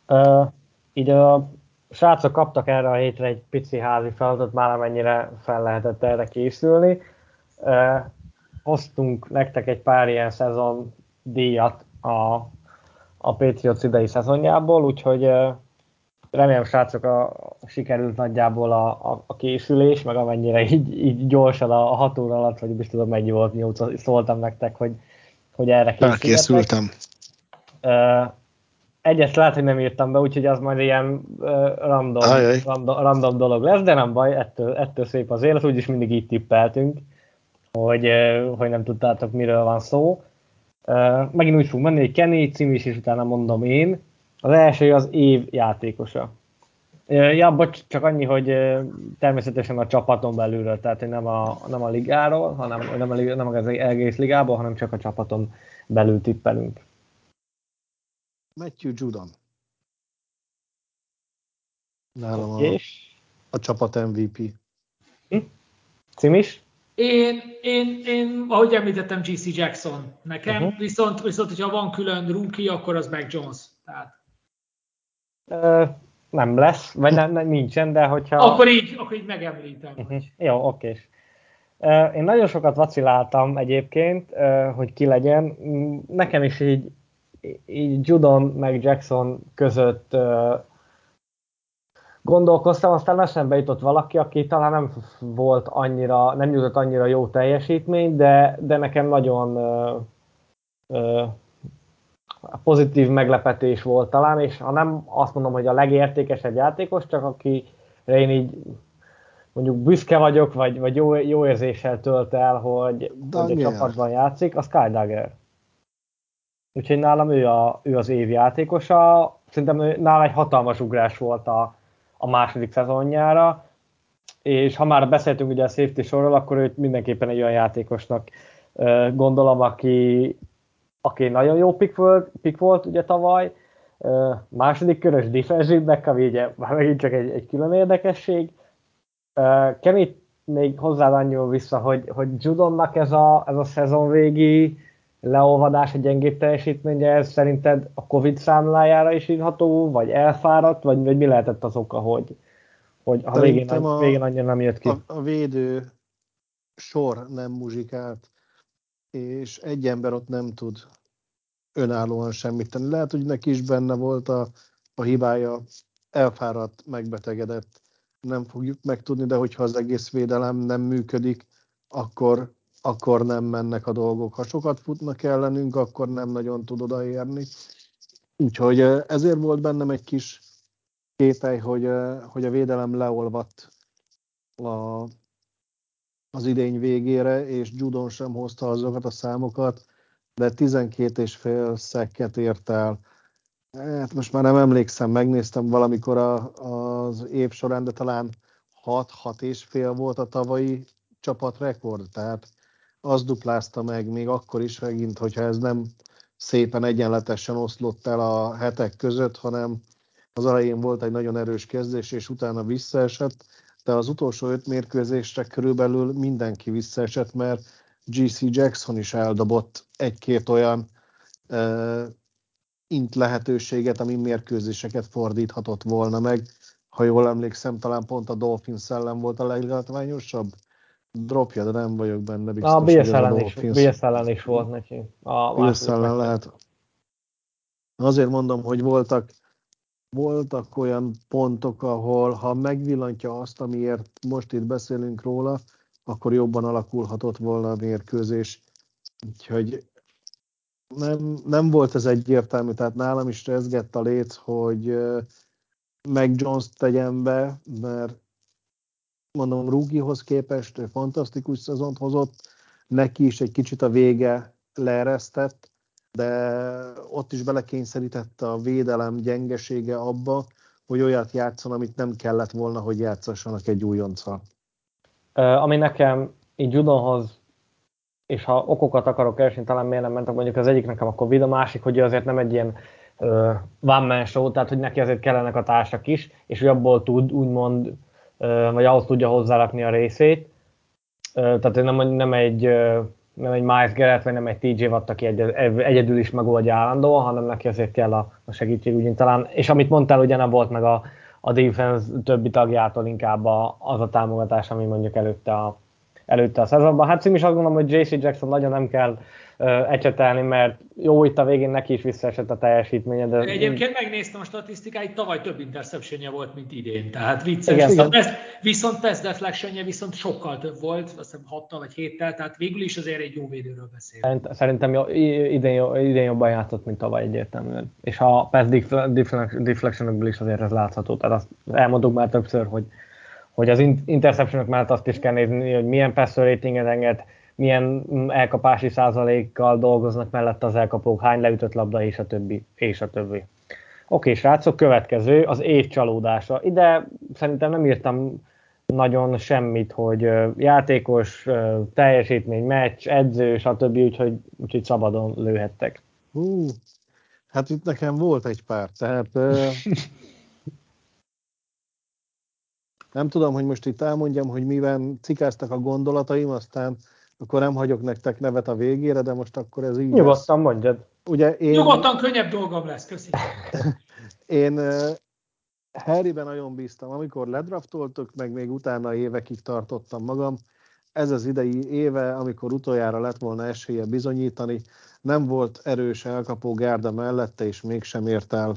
A: Uh, így a srácok kaptak erre a hétre egy pici házi feladatot, már amennyire fel lehetett erre készülni. Uh, hoztunk nektek egy pár ilyen szezon díjat a, a Patriots idei szezonjából, úgyhogy remélem srácok a, sikerült nagyjából a, a, a készülés, meg amennyire így, így gyorsan a, a hat óra alatt, vagy biztos mennyi volt, mióta szóltam nektek, hogy, hogy erre
B: készültem.
A: Uh, egyet lehet, hogy nem írtam be, úgyhogy az majd ilyen uh, random, random, random dolog lesz, de nem baj, ettől, ettől szép az élet, úgyis mindig így tippeltünk, hogy, uh, hogy nem tudtátok, miről van szó. Megint úgy fog menni, hogy Kenny cím is, és utána mondom én. Az első az év játékosa. Ja, bocs, csak annyi, hogy természetesen a csapaton belülről, tehát hogy nem a, nem a ligáról, hanem nem, a, nem az egész ligából, hanem csak a csapaton belül tippelünk.
B: Matthew Judon. Nálam a, a csapat MVP.
A: Hm? Cím is?
C: Én, én, én, ahogy említettem, GC Jackson nekem, uh-huh. viszont, viszont, hogyha van külön rookie, akkor az meg Jones. Tehát...
A: Ö, nem lesz, vagy nem, nem, nincsen, de hogyha...
C: Akkor így, akkor így megemlítem.
A: Uh-huh. Jó, oké. Én nagyon sokat vaciláltam egyébként, hogy ki legyen. Nekem is így így Judon meg Jackson között gondolkoztam, aztán eszembe jutott valaki, aki talán nem volt annyira, nem jutott annyira jó teljesítmény, de, de nekem nagyon ö, ö, pozitív meglepetés volt talán, és ha nem azt mondom, hogy a legértékesebb játékos, csak aki én így mondjuk büszke vagyok, vagy, vagy jó, jó érzéssel tölt el, hogy, hogy a csapatban játszik, az Kyle. Úgyhogy nálam ő, a, ő az év játékosa. Szerintem nála egy hatalmas ugrás volt a, a második szezonjára, és ha már beszéltünk ugye a safety sorról, akkor őt mindenképpen egy olyan játékosnak gondolom, aki, aki nagyon jó pick volt, pick volt ugye tavaly, második körös defensive back, ami ugye már megint csak egy, egy külön érdekesség. Kenny még hozzá annyival vissza, hogy, hogy Judonnak ez a, ez a szezon végi leolvadás, egy gyengébb teljesítménye, ez szerinted a Covid számlájára is írható, vagy elfáradt, vagy, vagy mi lehetett az oka, hogy, hogy a végén, a, végén annyira nem jött ki?
B: A, a védő sor nem muzsikált, és egy ember ott nem tud önállóan semmit tenni. Lehet, hogy neki is benne volt a, a hibája, elfáradt, megbetegedett, nem fogjuk megtudni, de hogyha az egész védelem nem működik, akkor akkor nem mennek a dolgok. Ha sokat futnak ellenünk, akkor nem nagyon tud odaérni. Úgyhogy ezért volt bennem egy kis képely, hogy, hogy a védelem leolvadt a, az idény végére, és Judon sem hozta azokat a számokat, de 12 és fél szekket ért el. Hát most már nem emlékszem, megnéztem valamikor a, az év során, de talán 6-6 és fél volt a tavalyi csapatrekord, tehát az duplázta meg még akkor is megint, hogyha ez nem szépen egyenletesen oszlott el a hetek között, hanem az elején volt egy nagyon erős kezdés, és utána visszaesett, de az utolsó öt mérkőzésre körülbelül mindenki visszaesett, mert GC Jackson is eldobott egy-két olyan uh, int lehetőséget, ami mérkőzéseket fordíthatott volna meg. Ha jól emlékszem, talán pont a Dolphins ellen volt a leglátványosabb dropja, de nem vagyok benne biztos.
A: A BS ellen, is, BS ellen is volt neki.
B: A BS ellen lehet. Azért mondom, hogy voltak, voltak olyan pontok, ahol ha megvillantja azt, amiért most itt beszélünk róla, akkor jobban alakulhatott volna a mérkőzés. Úgyhogy nem, nem volt ez egyértelmű, tehát nálam is rezgett a léc, hogy meg Jones-t tegyen be, mert mondom, Rúgihoz képest ő fantasztikus szezont hozott, neki is egy kicsit a vége leeresztett, de ott is belekényszerítette a védelem gyengesége abba, hogy olyat játszon, amit nem kellett volna, hogy játszassanak egy újonccal.
A: Ami nekem így judonhoz, és ha okokat akarok keresni, talán miért nem mentek, mondjuk az egyik nekem a Covid, a másik, hogy azért nem egy ilyen uh, one man show, tehát hogy neki azért kellenek a társak is, és hogy abból tud úgymond, vagy ahhoz tudja hozzárakni a részét. Tehát nem, nem egy nem egy Miles Garrett, vagy nem egy TJ Watt, aki egy, egyedül is megoldja állandóan, hanem neki azért kell a, a segítség, úgy talán. És amit mondtál, ugye nem volt meg a, a defense többi tagjától inkább a, az a támogatás, ami mondjuk előtte a, előtte a szezonban. Hát is azt gondolom, hogy JC Jackson nagyon nem kell ecsetelni, mert jó itt a végén neki is visszaesett a teljesítménye. De...
C: Egyébként megnéztem a statisztikáit, tavaly több interceptionje volt, mint idén, tehát vicces. Igen, viszont, pass, viszont pass deflectionje viszont sokkal több volt, azt hiszem 6 vagy 7 tehát végül is azért egy jó védőről beszélünk.
A: Szerintem jó, idén, idén jobban játszott, mint tavaly egyértelműen. És a pass deflectionokból is azért ez látható, tehát azt elmondtuk már többször, hogy hogy az interceptionok mellett azt is kell nézni, hogy milyen passer ratinget enged, milyen elkapási százalékkal dolgoznak mellett az elkapók, hány leütött labda, és a többi, és a többi. Oké, srácok, következő, az év csalódása. Ide szerintem nem írtam nagyon semmit, hogy játékos, teljesítmény, meccs, edző, stb., úgyhogy, úgyhogy szabadon lőhettek.
B: Hú, hát itt nekem volt egy pár, tehát nem tudom, hogy most itt elmondjam, hogy mivel cikáztak a gondolataim, aztán akkor nem hagyok nektek nevet a végére, de most akkor ez így
A: Nyugodtan lesz. mondjad.
C: Ugye én... Nyugodtan könnyebb dolgom lesz, köszi.
B: én Harryben nagyon bíztam, amikor ledraftoltuk, meg még utána évekig tartottam magam. Ez az idei éve, amikor utoljára lett volna esélye bizonyítani, nem volt erős elkapó gárda mellette, és mégsem ért el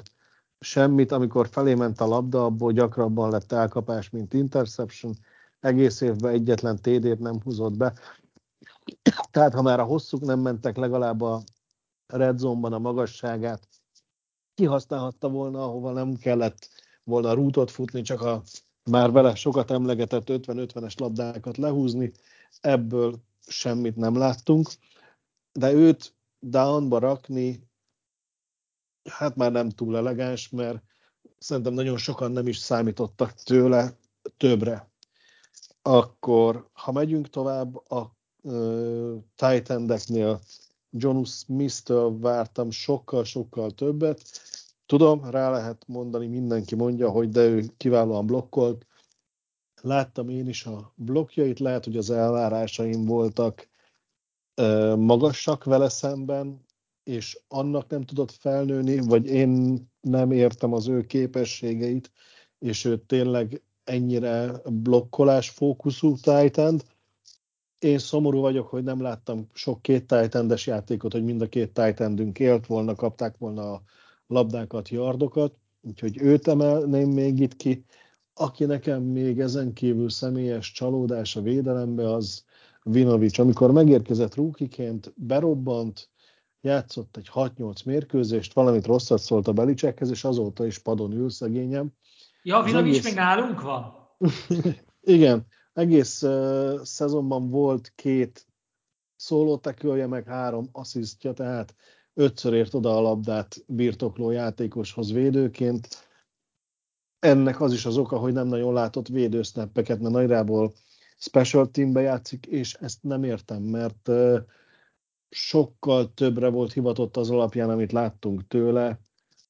B: semmit. Amikor felé ment a labda, abból gyakrabban lett elkapás, mint interception. Egész évben egyetlen TD-t nem húzott be. Tehát ha már a hosszúk nem mentek legalább a red zone-ban a magasságát, kihasználhatta volna, ahova nem kellett volna rútot futni, csak a már vele sokat emlegetett 50-50-es labdákat lehúzni, ebből semmit nem láttunk, de őt downba rakni, hát már nem túl elegáns, mert szerintem nagyon sokan nem is számítottak tőle többre. Akkor, ha megyünk tovább, a Titan-deknél John Smith-től vártam sokkal-sokkal többet. Tudom, rá lehet mondani, mindenki mondja, hogy de ő kiválóan blokkolt. Láttam én is a blokkjait, lehet, hogy az elvárásaim voltak magasak vele szemben, és annak nem tudott felnőni, vagy én nem értem az ő képességeit, és ő tényleg ennyire blokkolás fókuszú titan én szomorú vagyok, hogy nem láttam sok két titan játékot, hogy mind a két titan élt volna, kapták volna a labdákat, yardokat, úgyhogy őt emelném még itt ki. Aki nekem még ezen kívül személyes csalódás a védelembe, az Vinovics. Amikor megérkezett rúkiként, berobbant, játszott egy 6-8 mérkőzést, valamit rosszat szólt a Belicsekhez, és azóta is padon ül szegényem.
C: Ja, Vinovics egész... még nálunk van?
B: Igen, egész uh, szezonban volt két szólótekölje, meg három asszisztja, tehát ötször ért oda a labdát birtokló játékoshoz védőként. Ennek az is az oka, hogy nem nagyon látott védősznappeket, mert nagyjából special teambe játszik, és ezt nem értem, mert sokkal többre volt hivatott az alapján, amit láttunk tőle.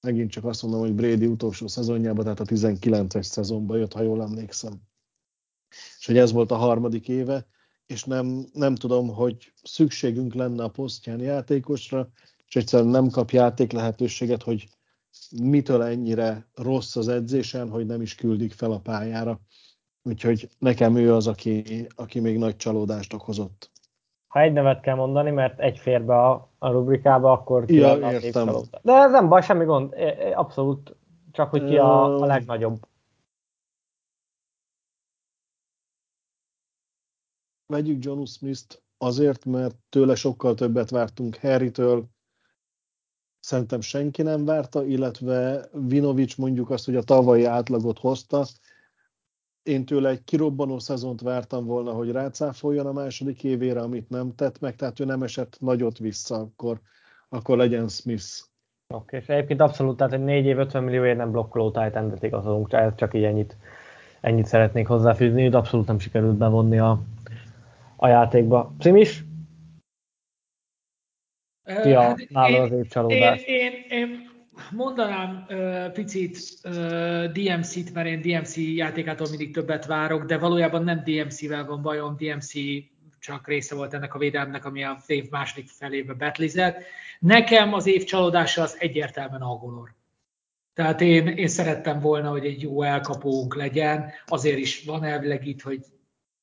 B: Megint csak azt mondom, hogy Brady utolsó szezonjában, tehát a 19-es szezonban jött, ha jól emlékszem és hogy ez volt a harmadik éve, és nem, nem tudom, hogy szükségünk lenne a posztján játékosra, és egyszerűen nem kap játék lehetőséget, hogy mitől ennyire rossz az edzésen, hogy nem is küldik fel a pályára. Úgyhogy nekem ő az, aki, aki még nagy csalódást okozott.
A: Ha egy nevet kell mondani, mert egy fér be a, a rubrikába, akkor
B: ki ja, a értem.
A: De ez nem baj, semmi gond. Abszolút csak, hogy ki a, a legnagyobb.
B: Vegyük John Smith-t azért, mert tőle sokkal többet vártunk Harry-től, szerintem senki nem várta, illetve Vinovics mondjuk azt, hogy a tavalyi átlagot hozta. Én tőle egy kirobbanó szezont vártam volna, hogy rácáfoljon a második évére, amit nem tett meg, tehát ő nem esett nagyot vissza, akkor, akkor legyen Smith
A: Oké, és egyébként abszolút, tehát egy 4 év 50 millióért nem blokkoló Titan-et igazolunk, csak így ennyit, ennyit szeretnék hozzáfűzni, de abszolút nem sikerült bevonni a, a játékba. Cimis? Ja, hát nála az év csalódás.
C: Én, én, én mondanám uh, picit uh, DMC-t, mert én DMC játékától mindig többet várok, de valójában nem DMC-vel van bajom, DMC csak része volt ennek a védelmnek, ami a év második felébe betlizett. Nekem az év csalódása az egyértelműen Agolor. Tehát én, én szerettem volna, hogy egy jó elkapónk legyen, azért is van elvileg itt, hogy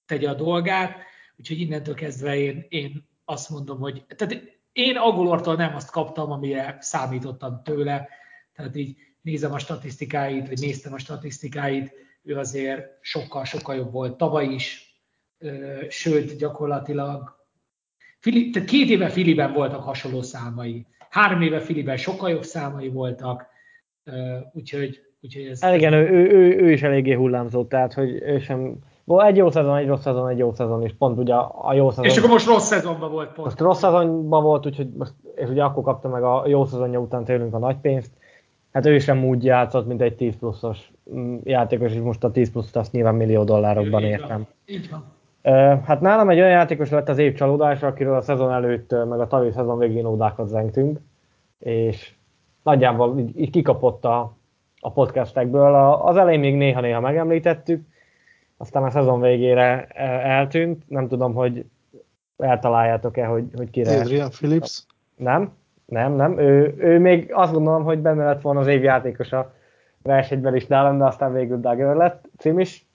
C: tegye a dolgát, úgyhogy innentől kezdve én, én azt mondom, hogy tehát én Agolortól nem azt kaptam, amire számítottam tőle, tehát így nézem a statisztikáit, vagy néztem a statisztikáit, ő azért sokkal-sokkal jobb volt tavaly is, sőt gyakorlatilag Fili, tehát két éve Filiben voltak hasonló számai, három éve Filiben sokkal jobb számai voltak, úgyhogy, úgyhogy ez...
A: Hát igen, ő, ő, ő, is eléggé hullámzott, tehát hogy ő sem egy jó szezon, egy rossz szezon, egy jó szezon is. Pont ugye a jó szezon.
C: És akkor most rossz szezonban volt
A: pont. Most rossz szezonban volt, úgyhogy most, és ugye akkor kapta meg a jó szezonja után tőlünk a nagy pénzt. Hát ő sem úgy játszott, mint egy 10 pluszos mm, játékos, és most a 10 plusz azt nyilván millió dollárokban értem.
C: Így van.
A: Hát nálam egy olyan játékos lett az év csalódása, akiről a szezon előtt, meg a tavalyi szezon végén ódákat zengtünk, és nagyjából így, így kikapott a, a podcastekből. Az elején még néha-néha megemlítettük, aztán a szezon végére eltűnt, nem tudom, hogy eltaláljátok-e, hogy, hogy kire.
B: Adrian Phillips?
A: Nem, nem, nem. Ő, ő még azt gondolom, hogy benne lett volna az év játékos a versenyben is nálam, de aztán végül Dagger lett. Cím is?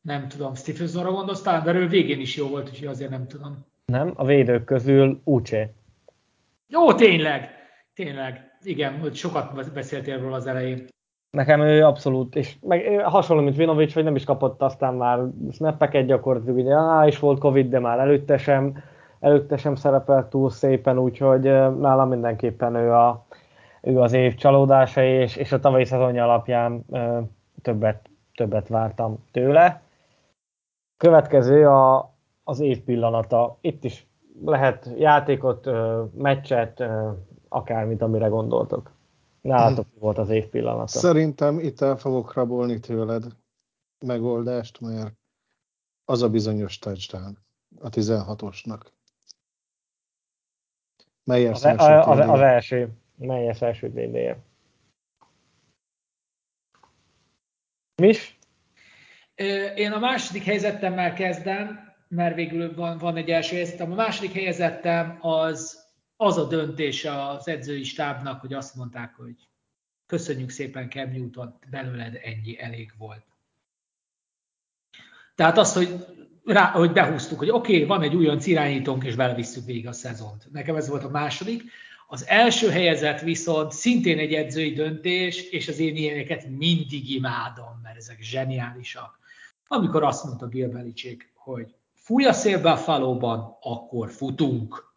C: Nem tudom, Stephensonra gondolsz talán, de ő végén is jó volt, úgyhogy azért nem tudom.
A: Nem, a védők közül Uche.
C: Jó, tényleg, tényleg. Igen, hogy sokat beszéltél róla az elején.
A: Nekem ő abszolút, és meg hasonló, mint Vinovics, hogy nem is kapott aztán már snappeket gyakorlatilag, ugye á, is volt Covid, de már előtte sem, előtte sem szerepelt túl szépen, úgyhogy nálam mindenképpen ő, a, ő az év csalódása, és, és a tavalyi szezonja alapján ö, többet, többet vártam tőle. Következő a, az év pillanata. Itt is lehet játékot, ö, meccset, ö, akármit, amire gondoltok. Nálatok mi volt az év pillanata?
B: Szerintem itt el fogok rabolni tőled megoldást, mert az a bizonyos touchdown a 16-osnak.
A: Melyes az, első az, az, az első. Melyes első DD-je? Mis?
C: Én a második helyzetemmel kezdem, mert végül van, van egy első helyzetem. A második helyezettem az az a döntése az edzői stábnak, hogy azt mondták, hogy köszönjük szépen Cam Newton, belőled ennyi elég volt. Tehát azt, hogy, rá, hogy behúztuk, hogy oké, okay, van egy újonc irányítónk, és belevisszük végig a szezont. Nekem ez volt a második. Az első helyezett viszont szintén egy edzői döntés, és az én ilyeneket mindig imádom, mert ezek zseniálisak. Amikor azt mondta Bill hogy fúj a szél Buffalo-ban, akkor futunk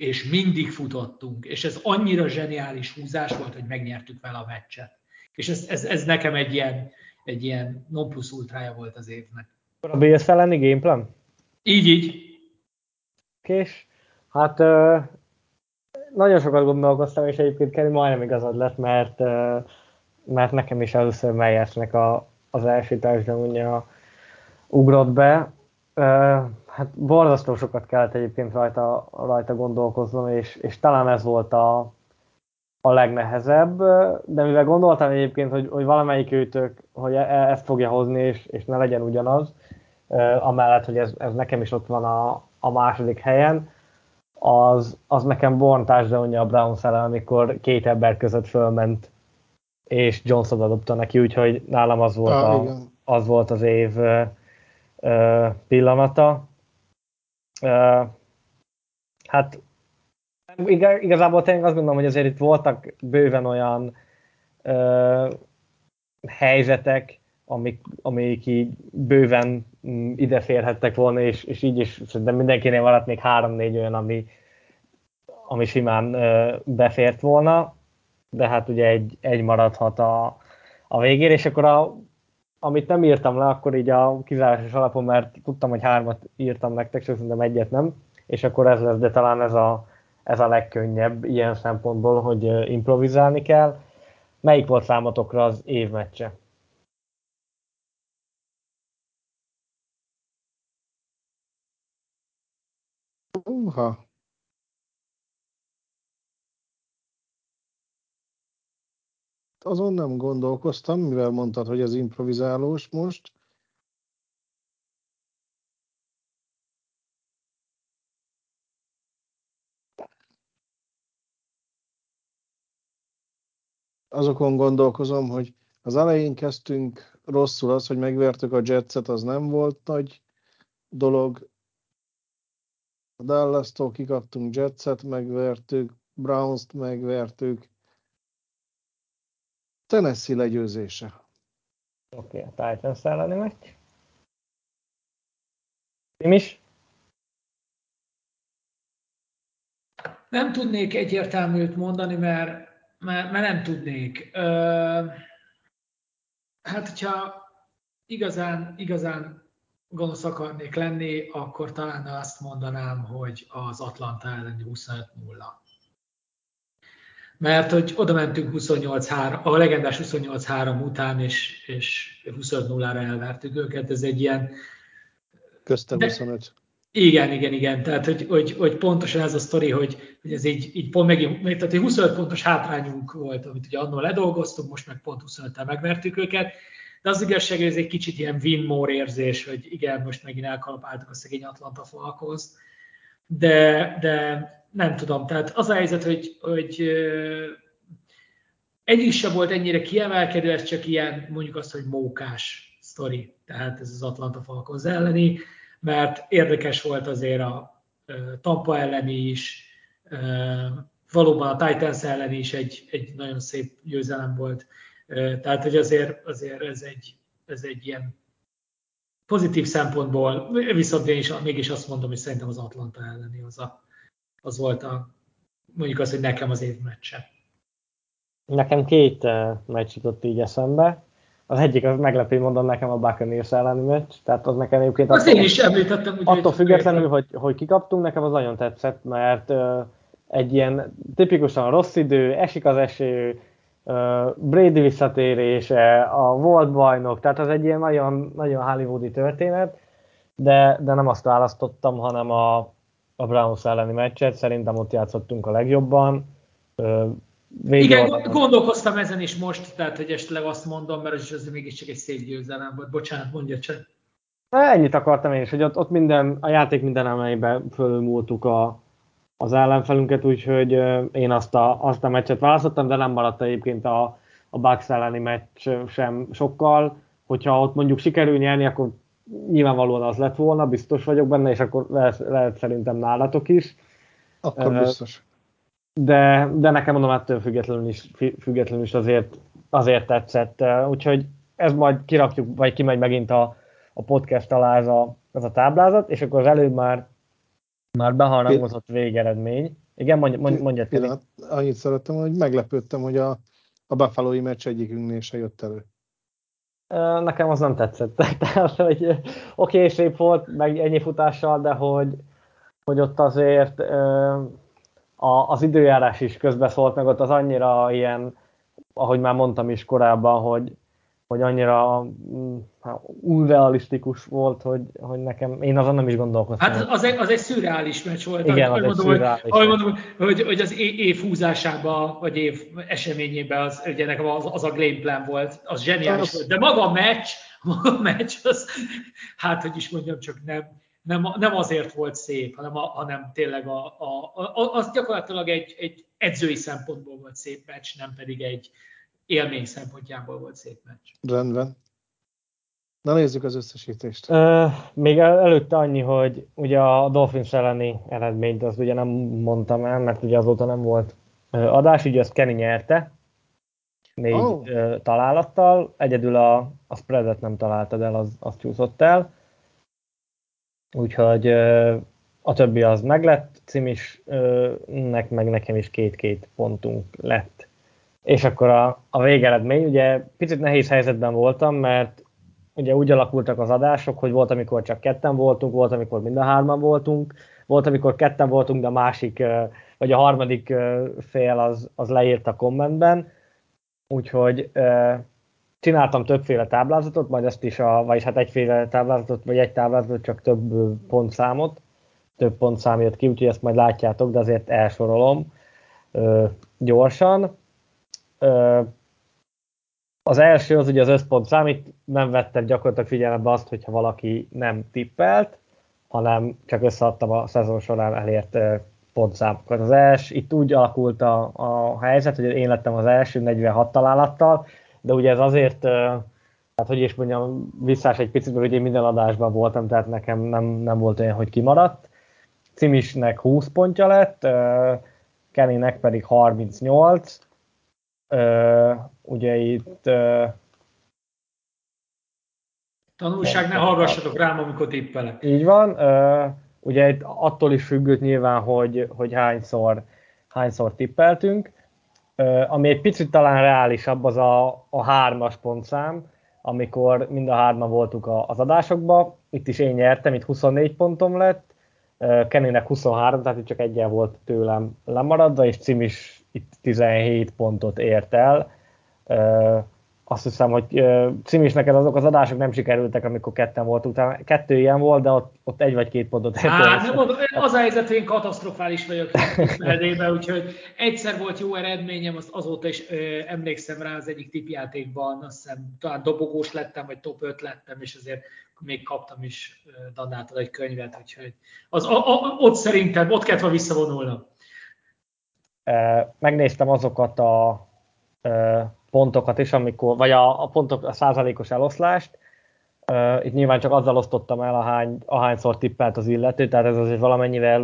C: és mindig futottunk, és ez annyira zseniális húzás volt, hogy megnyertük vele a meccset. És ez, ez, ez nekem egy ilyen, egy ilyen non plus ultrája volt az évnek.
A: A BS elleni gameplan?
C: Így, így.
A: És hát nagyon sokat gondolkoztam, és egyébként Kenny majdnem igazad lett, mert, mert nekem is először Meyersnek a, az első társadalomja ugrott be. Hát borzasztó sokat kellett egyébként rajta, rajta gondolkoznom, és, és talán ez volt a, a legnehezebb, de mivel gondoltam egyébként, hogy, hogy valamelyik őtök, hogy e, ezt fogja hozni, és, és ne legyen ugyanaz, amellett, hogy ez, ez nekem is ott van a, a második helyen, az, az nekem Born touchdown a Browns ellen, amikor két ember között fölment, és Johnson adopta neki, úgyhogy nálam az volt, ah, a, az, volt az év pillanata hát igazából tényleg azt gondolom, hogy azért itt voltak bőven olyan uh, helyzetek, amik, amik így bőven um, ide férhettek volna, és, és így is szerintem mindenkinél maradt még három-négy olyan, ami, ami simán uh, befért volna, de hát ugye egy, egy maradhat a, a végére, és akkor a amit nem írtam le, akkor így a kizárásos alapon, mert tudtam, hogy hármat írtam nektek, csak szerintem egyet nem, és akkor ez lesz, de talán ez a, ez a legkönnyebb ilyen szempontból, hogy improvizálni kell. Melyik volt számotokra az évmeccse?
B: Uha. Azon nem gondolkoztam, mivel mondtad, hogy ez improvizálós most. Azokon gondolkozom, hogy az elején kezdtünk rosszul az, hogy megvertük a Jetset, az nem volt nagy dolog. A Dallas-tól kikaptunk Jetset, megvertük, Browns-t megvertük. Tennessee legyőzése.
A: Oké, okay, a Titans elleni meccs. Tim is?
C: Nem tudnék egyértelműt mondani, mert, mert, mert nem tudnék. Ö, hát, hogyha igazán, igazán gonosz akarnék lenni, akkor talán azt mondanám, hogy az Atlanta elleni 25-0. Mert hogy oda mentünk 28-3, a legendás 28-3 után, és, és 25-0-ra elvertük őket, ez egy ilyen...
B: Közte 25.
C: De, igen, igen, igen. Tehát, hogy, hogy, hogy pontosan ez a sztori, hogy, hogy ez így, így pont megint, tehát egy 25 pontos hátrányunk volt, amit ugye annól ledolgoztunk, most meg pont 25-tel megvertük őket, de az igazság, hogy ez egy kicsit ilyen win more érzés, hogy igen, most megint elkalapáltuk a szegény Atlanta Falcons, de, de nem tudom, tehát az a helyzet, hogy, hogy egyik sem volt ennyire kiemelkedő, ez csak ilyen, mondjuk azt, hogy mókás sztori, tehát ez az Atlanta Falcons elleni, mert érdekes volt azért a Tampa elleni is, valóban a Titans ellen is egy, egy nagyon szép győzelem volt, tehát, hogy azért, azért ez, egy, ez egy ilyen pozitív szempontból, viszont én is mégis azt mondom, hogy szerintem az Atlanta elleni az, a, az volt a, mondjuk az, hogy nekem az év meccse.
A: Nekem két uh, meccs jutott így eszembe. Az egyik, az meglepő mondom nekem a Buccaneers elleni meccs, tehát az nekem egyébként...
C: Azt én is említettem. Úgy,
A: attól függetlenül, hogy, hogy kikaptunk, nekem az nagyon tetszett, mert uh, egy ilyen tipikusan rossz idő, esik az eső, Brady visszatérése, a volt bajnok, tehát az egy ilyen nagyon, nagyon hollywoodi történet, de, de nem azt választottam, hanem a, a Browns elleni meccset, szerintem ott játszottunk a legjobban.
C: Igen, oldalon. gondolkoztam ezen is most, tehát hogy esetleg azt mondom, mert ez, ez mégiscsak egy szép győzelem volt. Bocsánat, mondja csak.
A: Ennyit akartam én is, hogy ott, ott minden, a játék minden emeljében fölülmúltuk a, az ellenfelünket, úgyhogy én azt a, azt a meccset választottam, de nem maradt egyébként a, a Bucks elleni meccs sem sokkal. Hogyha ott mondjuk sikerül nyerni, akkor nyilvánvalóan az lett volna, biztos vagyok benne, és akkor lehet, lehet szerintem nálatok is.
B: Akkor biztos.
A: De, de nekem mondom, ettől függetlenül is, függetlenül is azért, azért tetszett. Úgyhogy ez majd kirakjuk, vagy kimegy megint a, a podcast alá ez a, ez a táblázat, és akkor az előbb már már beharangozott végeredmény. Igen, mondj, mondj, mondjad
B: Pillanat, Annyit szerettem, hogy meglepődtem, hogy a, a buffalo meccs egyikünknél se jött elő.
A: Nekem az nem tetszett. Tehát, hogy oké, okay, szép volt, meg ennyi futással, de hogy, hogy ott azért a, az időjárás is közbeszólt, meg ott az annyira ilyen, ahogy már mondtam is korábban, hogy, hogy annyira mm, hát, unrealisztikus volt, hogy, hogy nekem, én azon nem is gondolkoztam.
C: Hát az egy, az egy szürreális meccs volt.
A: Igen, az mondom, egy
C: hogy, hogy, mondom, hogy, hogy az év húzásába, vagy év eseményében az, ugye nekem az, az a game plan volt, az zseniális az... volt. De maga a meccs, maga a meccs, az, hát hogy is mondjam, csak nem, nem, nem azért volt szép, hanem, a, hanem tényleg a, a, a, az gyakorlatilag egy, egy edzői szempontból volt szép meccs, nem pedig egy, élmény szempontjából volt szép meccs.
B: Rendben. Na nézzük az összesítést.
A: Uh, még előtte annyi, hogy ugye a Dolphins elleni eredményt azt ugye nem mondtam el, mert ugye azóta nem volt adás, ugye azt Kenny nyerte, négy oh. uh, találattal, egyedül a, a spreadet nem találtad el, az, az csúszott el. Úgyhogy uh, a többi az meglett, Cimisnek meg nekem is két-két pontunk lett. És akkor a, a végeredmény, ugye picit nehéz helyzetben voltam, mert ugye úgy alakultak az adások, hogy volt, amikor csak ketten voltunk, volt, amikor mind a hárman voltunk, volt, amikor ketten voltunk, de a másik, vagy a harmadik fél az, az leírt a kommentben, úgyhogy csináltam többféle táblázatot, majd ezt is, a, vagyis hát egyféle táblázatot, vagy egy táblázatot, csak több pontszámot, több pontszám jött ki, úgyhogy ezt majd látjátok, de azért elsorolom gyorsan. Az első az ugye az összpont számít, nem vettem gyakorlatilag figyelembe azt, hogyha valaki nem tippelt, hanem csak összeadtam a szezon során elért pontszámokat. Az első, itt úgy alakult a, a helyzet, hogy én lettem az első 46 találattal, de ugye ez azért, hát hogy is mondjam, visszás egy picit, mert ugye én minden adásban voltam, tehát nekem nem, nem volt olyan, hogy kimaradt. Cimisnek 20 pontja lett, Kennynek pedig 38. Ugye itt
C: Tanulság, ne hallgassatok rám, amikor tippelek.
A: Így van. Ugye itt attól is függött nyilván, hogy, hogy hányszor, hányszor tippeltünk. Ami egy picit talán reálisabb, az a, a hármas pontszám, amikor mind a hárman voltunk az adásokban. Itt is én nyertem, itt 24 pontom lett, Kennynek 23, tehát itt csak egyen volt tőlem lemaradva, és Cim is itt 17 pontot ért el azt hiszem, hogy Cim is neked azok az adások nem sikerültek, amikor ketten volt utána. Kettő ilyen volt, de ott, ott egy vagy két pontot
C: Hát, nem mondom, az a helyzet, hogy én katasztrofális vagyok eldébe, úgyhogy egyszer volt jó eredményem, azt azóta is ö, emlékszem rá az egyik tipjátékban, azt hiszem talán dobogós lettem, vagy top 5 lettem, és azért még kaptam is Danától egy könyvet, úgyhogy az, a, a, ott szerintem, ott kellett visszavonulnom.
A: Megnéztem azokat a pontokat is, amikor, vagy a, a pontok, a százalékos eloszlást. Itt nyilván csak azzal osztottam el, ahány, ahányszor tippelt az illető, tehát ez azért valamennyire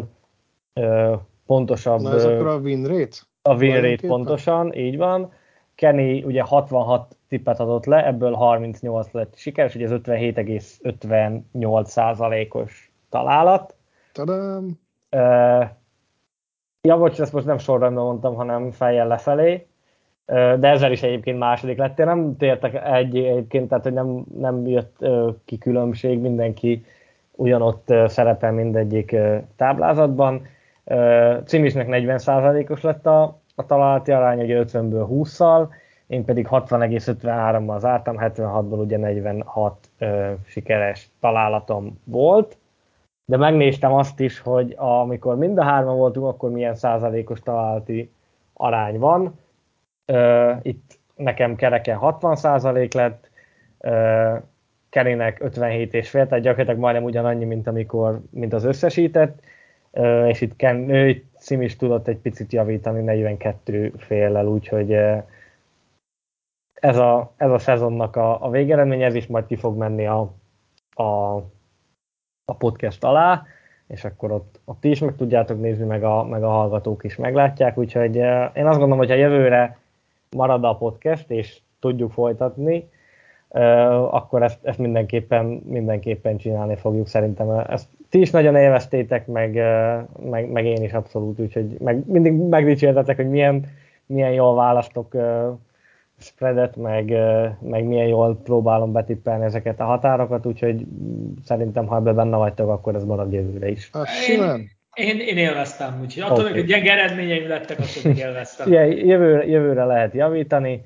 A: uh, pontosabb.
B: Na ez akkor a win rate?
A: A win rate pontosan, így van. Kenny ugye 66 tippet adott le, ebből 38 lett sikeres, ugye ez 57,58 százalékos találat.
B: Tadám!
A: Ja, bocs, ezt most nem sorrendben mondtam, hanem fejjel lefelé. De ezzel is egyébként második lettél. Nem tértek egy, egyébként, tehát hogy nem, nem jött ki különbség, mindenki ugyanott szerepel mindegyik táblázatban. Cimisnek 40%-os lett a, a találati arány, ugye 50-ből 20-szal, én pedig 60,53-mal zártam, 76-ból ugye 46 ö, sikeres találatom volt, de megnéztem azt is, hogy amikor mind a hárman voltunk, akkor milyen százalékos találati arány van, itt nekem kereken 60% lett, uh, Kerének 57 és fél, tehát gyakorlatilag majdnem ugyanannyi, mint amikor, mint az összesített, és itt Ken, ő Sim is tudott egy picit javítani 42 féllel, úgyhogy ez a, ez a szezonnak a, a végeredmény, ez is majd ki fog menni a, a, a podcast alá, és akkor ott, ott is meg tudjátok nézni, meg a, meg a hallgatók is meglátják, úgyhogy uh, én azt gondolom, hogy ha jövőre marad a podcast, és tudjuk folytatni, akkor ezt, ezt mindenképpen, mindenképpen csinálni fogjuk szerintem. Ezt ti is nagyon élveztétek, meg, meg, meg én is abszolút, úgyhogy meg, mindig megdicsértetek, hogy milyen, milyen jól választok spreadet, meg, meg milyen jól próbálom betippelni ezeket a határokat, úgyhogy szerintem, ha ebben benne vagytok, akkor ez marad jövőre is.
B: Hát simán.
C: Én, én élveztem, úgyhogy attól, okay. hogy gyenge eredményeim lettek, attól még élveztem.
A: Igen, jövőre, jövőre lehet javítani.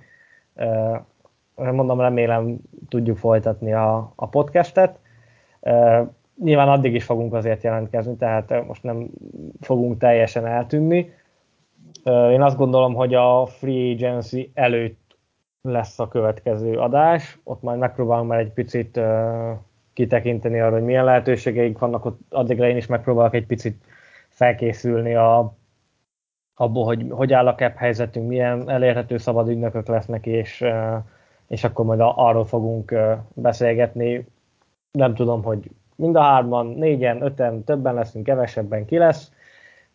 A: Mondom, remélem tudjuk folytatni a, a podcastet. Nyilván addig is fogunk azért jelentkezni, tehát most nem fogunk teljesen eltűnni. Én azt gondolom, hogy a Free Agency előtt lesz a következő adás. Ott majd megpróbálom már egy picit kitekinteni arra, hogy milyen lehetőségeink vannak, ott addigra én is megpróbálok egy picit felkészülni a, abból, hogy hogy áll a cap helyzetünk, milyen elérhető szabad ügynökök lesznek, és, és akkor majd arról fogunk beszélgetni. Nem tudom, hogy mind a hárman, négyen, öten, többen leszünk, kevesebben ki lesz,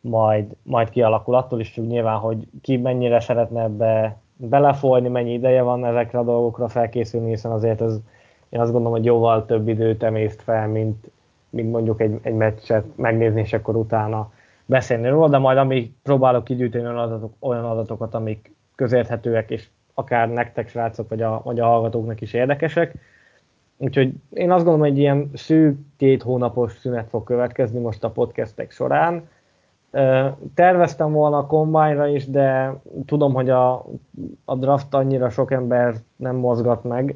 A: majd, majd kialakul attól is függ nyilván, hogy ki mennyire szeretne ebbe belefolyni, mennyi ideje van ezekre a dolgokra felkészülni, hiszen azért ez, én azt gondolom, hogy jóval több időt emészt fel, mint, mint mondjuk egy, egy meccset megnézni, és akkor utána beszélni róla, de majd amíg próbálok kigyűjteni olyan, adatok, olyan adatokat, amik közérthetőek, és akár nektek, srácok, vagy a, vagy a hallgatóknak is érdekesek, Úgyhogy én azt gondolom, hogy ilyen szűk két hónapos szünet fog következni most a podcastek során. Terveztem volna a kombányra is, de tudom, hogy a, a draft annyira sok ember nem mozgat meg,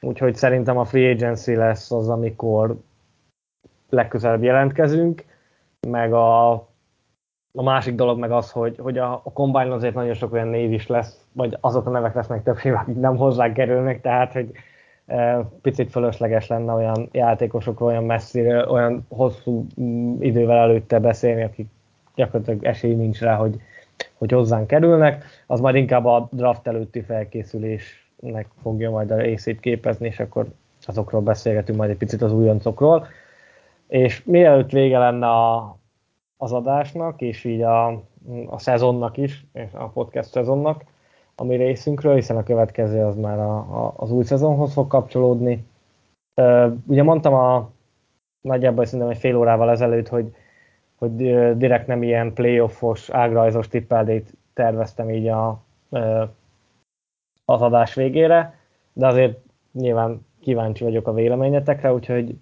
A: úgyhogy szerintem a free agency lesz az, amikor legközelebb jelentkezünk, meg a, a másik dolog meg az, hogy, hogy a, a combine azért nagyon sok olyan név is lesz, vagy azok a nevek lesznek többségben, akik nem hozzá kerülnek, tehát hogy e, picit fölösleges lenne olyan játékosokról, olyan messzire, olyan hosszú mm, idővel előtte beszélni, akik gyakorlatilag esély nincs rá, hogy, hogy hozzánk kerülnek, az majd inkább a draft előtti felkészülésnek fogja majd a részét képezni, és akkor azokról beszélgetünk majd egy picit az újoncokról. És mielőtt vége lenne a, az adásnak, és így a, a szezonnak is, és a podcast szezonnak, a mi részünkről, hiszen a következő az már a, a, az új szezonhoz fog kapcsolódni. Ugye mondtam a nagyjából szerintem egy fél órával ezelőtt, hogy hogy direkt nem ilyen playoffos, ágrajzos tippeldét terveztem így a, az adás végére, de azért nyilván kíváncsi vagyok a véleményetekre, úgyhogy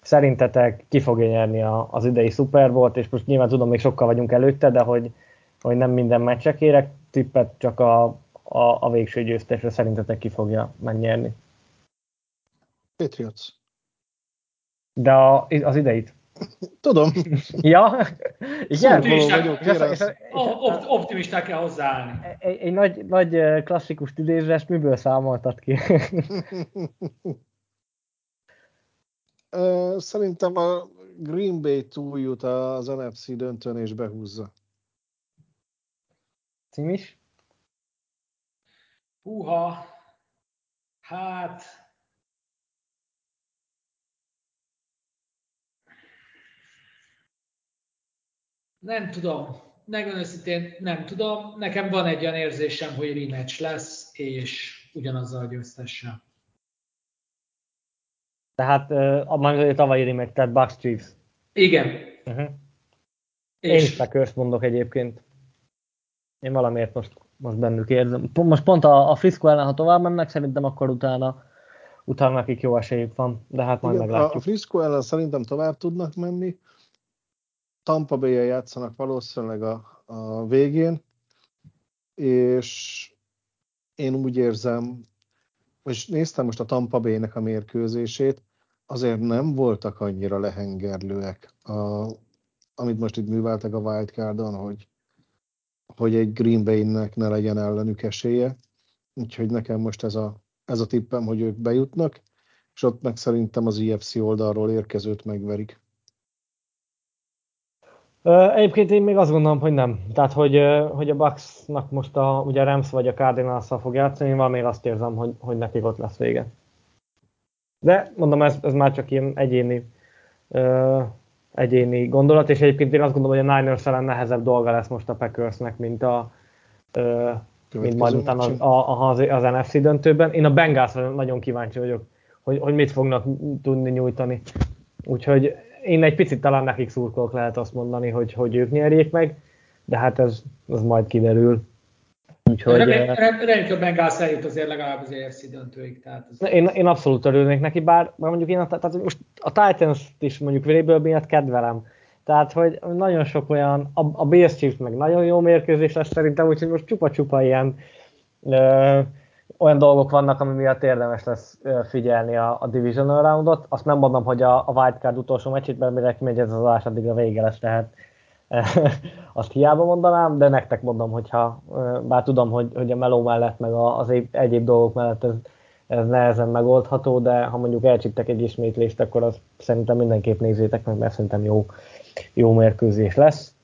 A: szerintetek ki fogja nyerni a, az idei Super Bowl-t, és most nyilván tudom, még sokkal vagyunk előtte, de hogy, hogy nem minden meccsre kérek tippet, csak a, a, a végső győztesre szerintetek ki fogja megnyerni.
B: Patriots.
A: De a, az ideit?
B: Tudom.
A: Ja,
C: igen. Optimisták kell hozzáállni.
A: Egy, egy nagy, nagy klasszikus idézést miből számoltad ki?
B: Szerintem a Green Bay túljut az NFC döntőn és behúzza.
A: Cím is?
C: Húha, hát Nem tudom. Megmondom őszintén, nem tudom. Nekem van egy olyan érzésem, hogy rematch lesz, és ugyanazzal a győztessel.
A: Tehát uh, majd a tavalyi rematch, tehát Bucks Chiefs.
C: Igen. Uh-huh.
A: Én is Packers mondok egyébként. Én valamiért most, most bennük érzem. Most pont a, a Frisco ellen, ha tovább mennek, szerintem akkor utána, utána nekik jó esélyük van, de hát majd Igen, meglátjuk.
B: A Frisco ellen szerintem tovább tudnak menni, Tampa bay játszanak valószínűleg a, a végén, és én úgy érzem, és néztem most a Tampa Bay-nek a mérkőzését, azért nem voltak annyira lehengerlőek, a, amit most itt műveltek a wildcardon, hogy, hogy egy Green Bay-nek ne legyen ellenük esélye. Úgyhogy nekem most ez a, ez a tippem, hogy ők bejutnak, és ott meg szerintem az IFC oldalról érkezőt megverik.
A: Egyébként én még azt gondolom, hogy nem. Tehát, hogy, hogy a Bucksnak most a, ugye a Rams vagy a cardinals fog játszani, én valamiért azt érzem, hogy, hogy nekik ott lesz vége. De mondom, ez, ez már csak ilyen egyéni, uh, egyéni gondolat, és egyébként én azt gondolom, hogy a Niners ellen nehezebb dolga lesz most a Packersnek, mint a uh, mint majd utána az, a, az, az NFC döntőben. Én a Bengals nagyon kíváncsi vagyok, hogy, hogy mit fognak tudni nyújtani. Úgyhogy én egy picit talán nekik szurkolok lehet azt mondani, hogy, hogy ők nyerjék meg, de hát ez, ez majd kiderül.
C: Úgyhogy, Reméljük, hogy Bengals eljut azért legalább az EFC döntőig. Tehát
A: ez... én, én abszolút örülnék neki, bár mondjuk én a, tehát most a Titans is mondjuk Vrabel miatt kedvelem. Tehát, hogy nagyon sok olyan, a, a Bears Chiefs meg nagyon jó mérkőzés lesz szerintem, úgyhogy most csupa-csupa ilyen ö, olyan dolgok vannak, ami miatt érdemes lesz figyelni a, a Division Roundot. Azt nem mondom, hogy a, a Wildcard utolsó meccsét, mire kimegy ez az adás, addig a vége lesz, tehát azt hiába mondanám, de nektek mondom, hogyha, bár tudom, hogy, hogy a meló mellett, meg az egyéb dolgok mellett ez, ez nehezen megoldható, de ha mondjuk elcsíptek egy ismétlést, akkor azt szerintem mindenképp nézzétek meg, mert szerintem jó, jó mérkőzés lesz.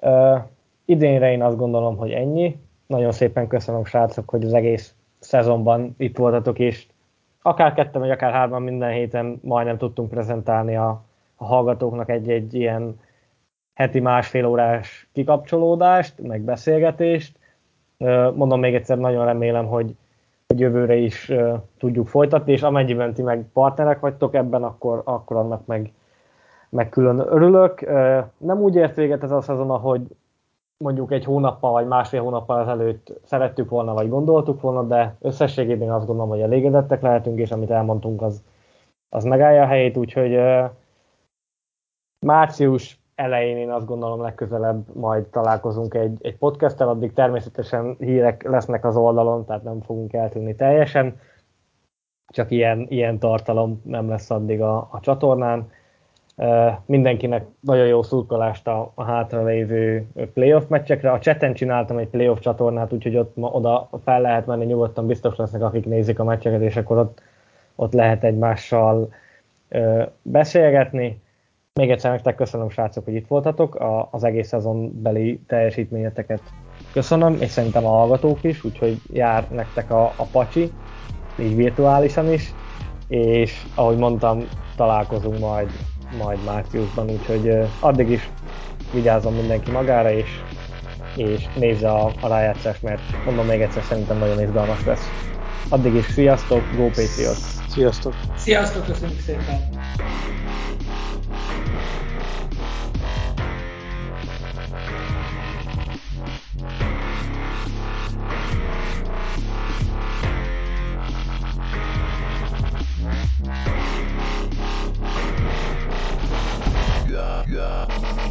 A: Uh, idénre én azt gondolom, hogy ennyi. Nagyon szépen köszönöm, srácok, hogy az egész szezonban itt voltatok, és akár ketten, vagy akár hárman minden héten majdnem tudtunk prezentálni a, a hallgatóknak egy-egy ilyen heti másfél órás kikapcsolódást, meg beszélgetést. Mondom még egyszer, nagyon remélem, hogy, hogy jövőre is tudjuk folytatni, és amennyiben ti meg partnerek vagytok ebben, akkor, akkor annak meg, meg külön örülök. Nem úgy ért véget ez a szezon, ahogy mondjuk egy hónappal vagy másfél hónappal ezelőtt szerettük volna, vagy gondoltuk volna, de összességében azt gondolom, hogy elégedettek lehetünk, és amit elmondtunk, az, az megállja a helyét, úgyhogy március elején én azt gondolom legközelebb majd találkozunk egy, egy podcasttel, addig természetesen hírek lesznek az oldalon, tehát nem fogunk eltűnni teljesen, csak ilyen, ilyen tartalom nem lesz addig a, a csatornán. Mindenkinek nagyon jó szurkolást a, a hátralévő playoff meccsekre. A cseten csináltam egy playoff csatornát, úgyhogy ott ma, oda fel lehet menni, nyugodtan biztos lesznek, akik nézik a meccseket, és akkor ott, ott lehet egymással beszélgetni. Még egyszer nektek köszönöm, srácok, hogy itt voltatok. A, az egész szezon beli teljesítményeteket köszönöm, és szerintem a hallgatók is, úgyhogy jár nektek a, a pacsi, így virtuálisan is, és ahogy mondtam, találkozunk majd, majd márciusban, úgyhogy addig is vigyázzon mindenki magára, és, és nézze a, a rájátszást, mert mondom még egyszer, szerintem nagyon izgalmas lesz. Addig is sziasztok, Go Patriots!
B: Sziasztok!
C: Sziasztok, köszönjük szépen! Yeah.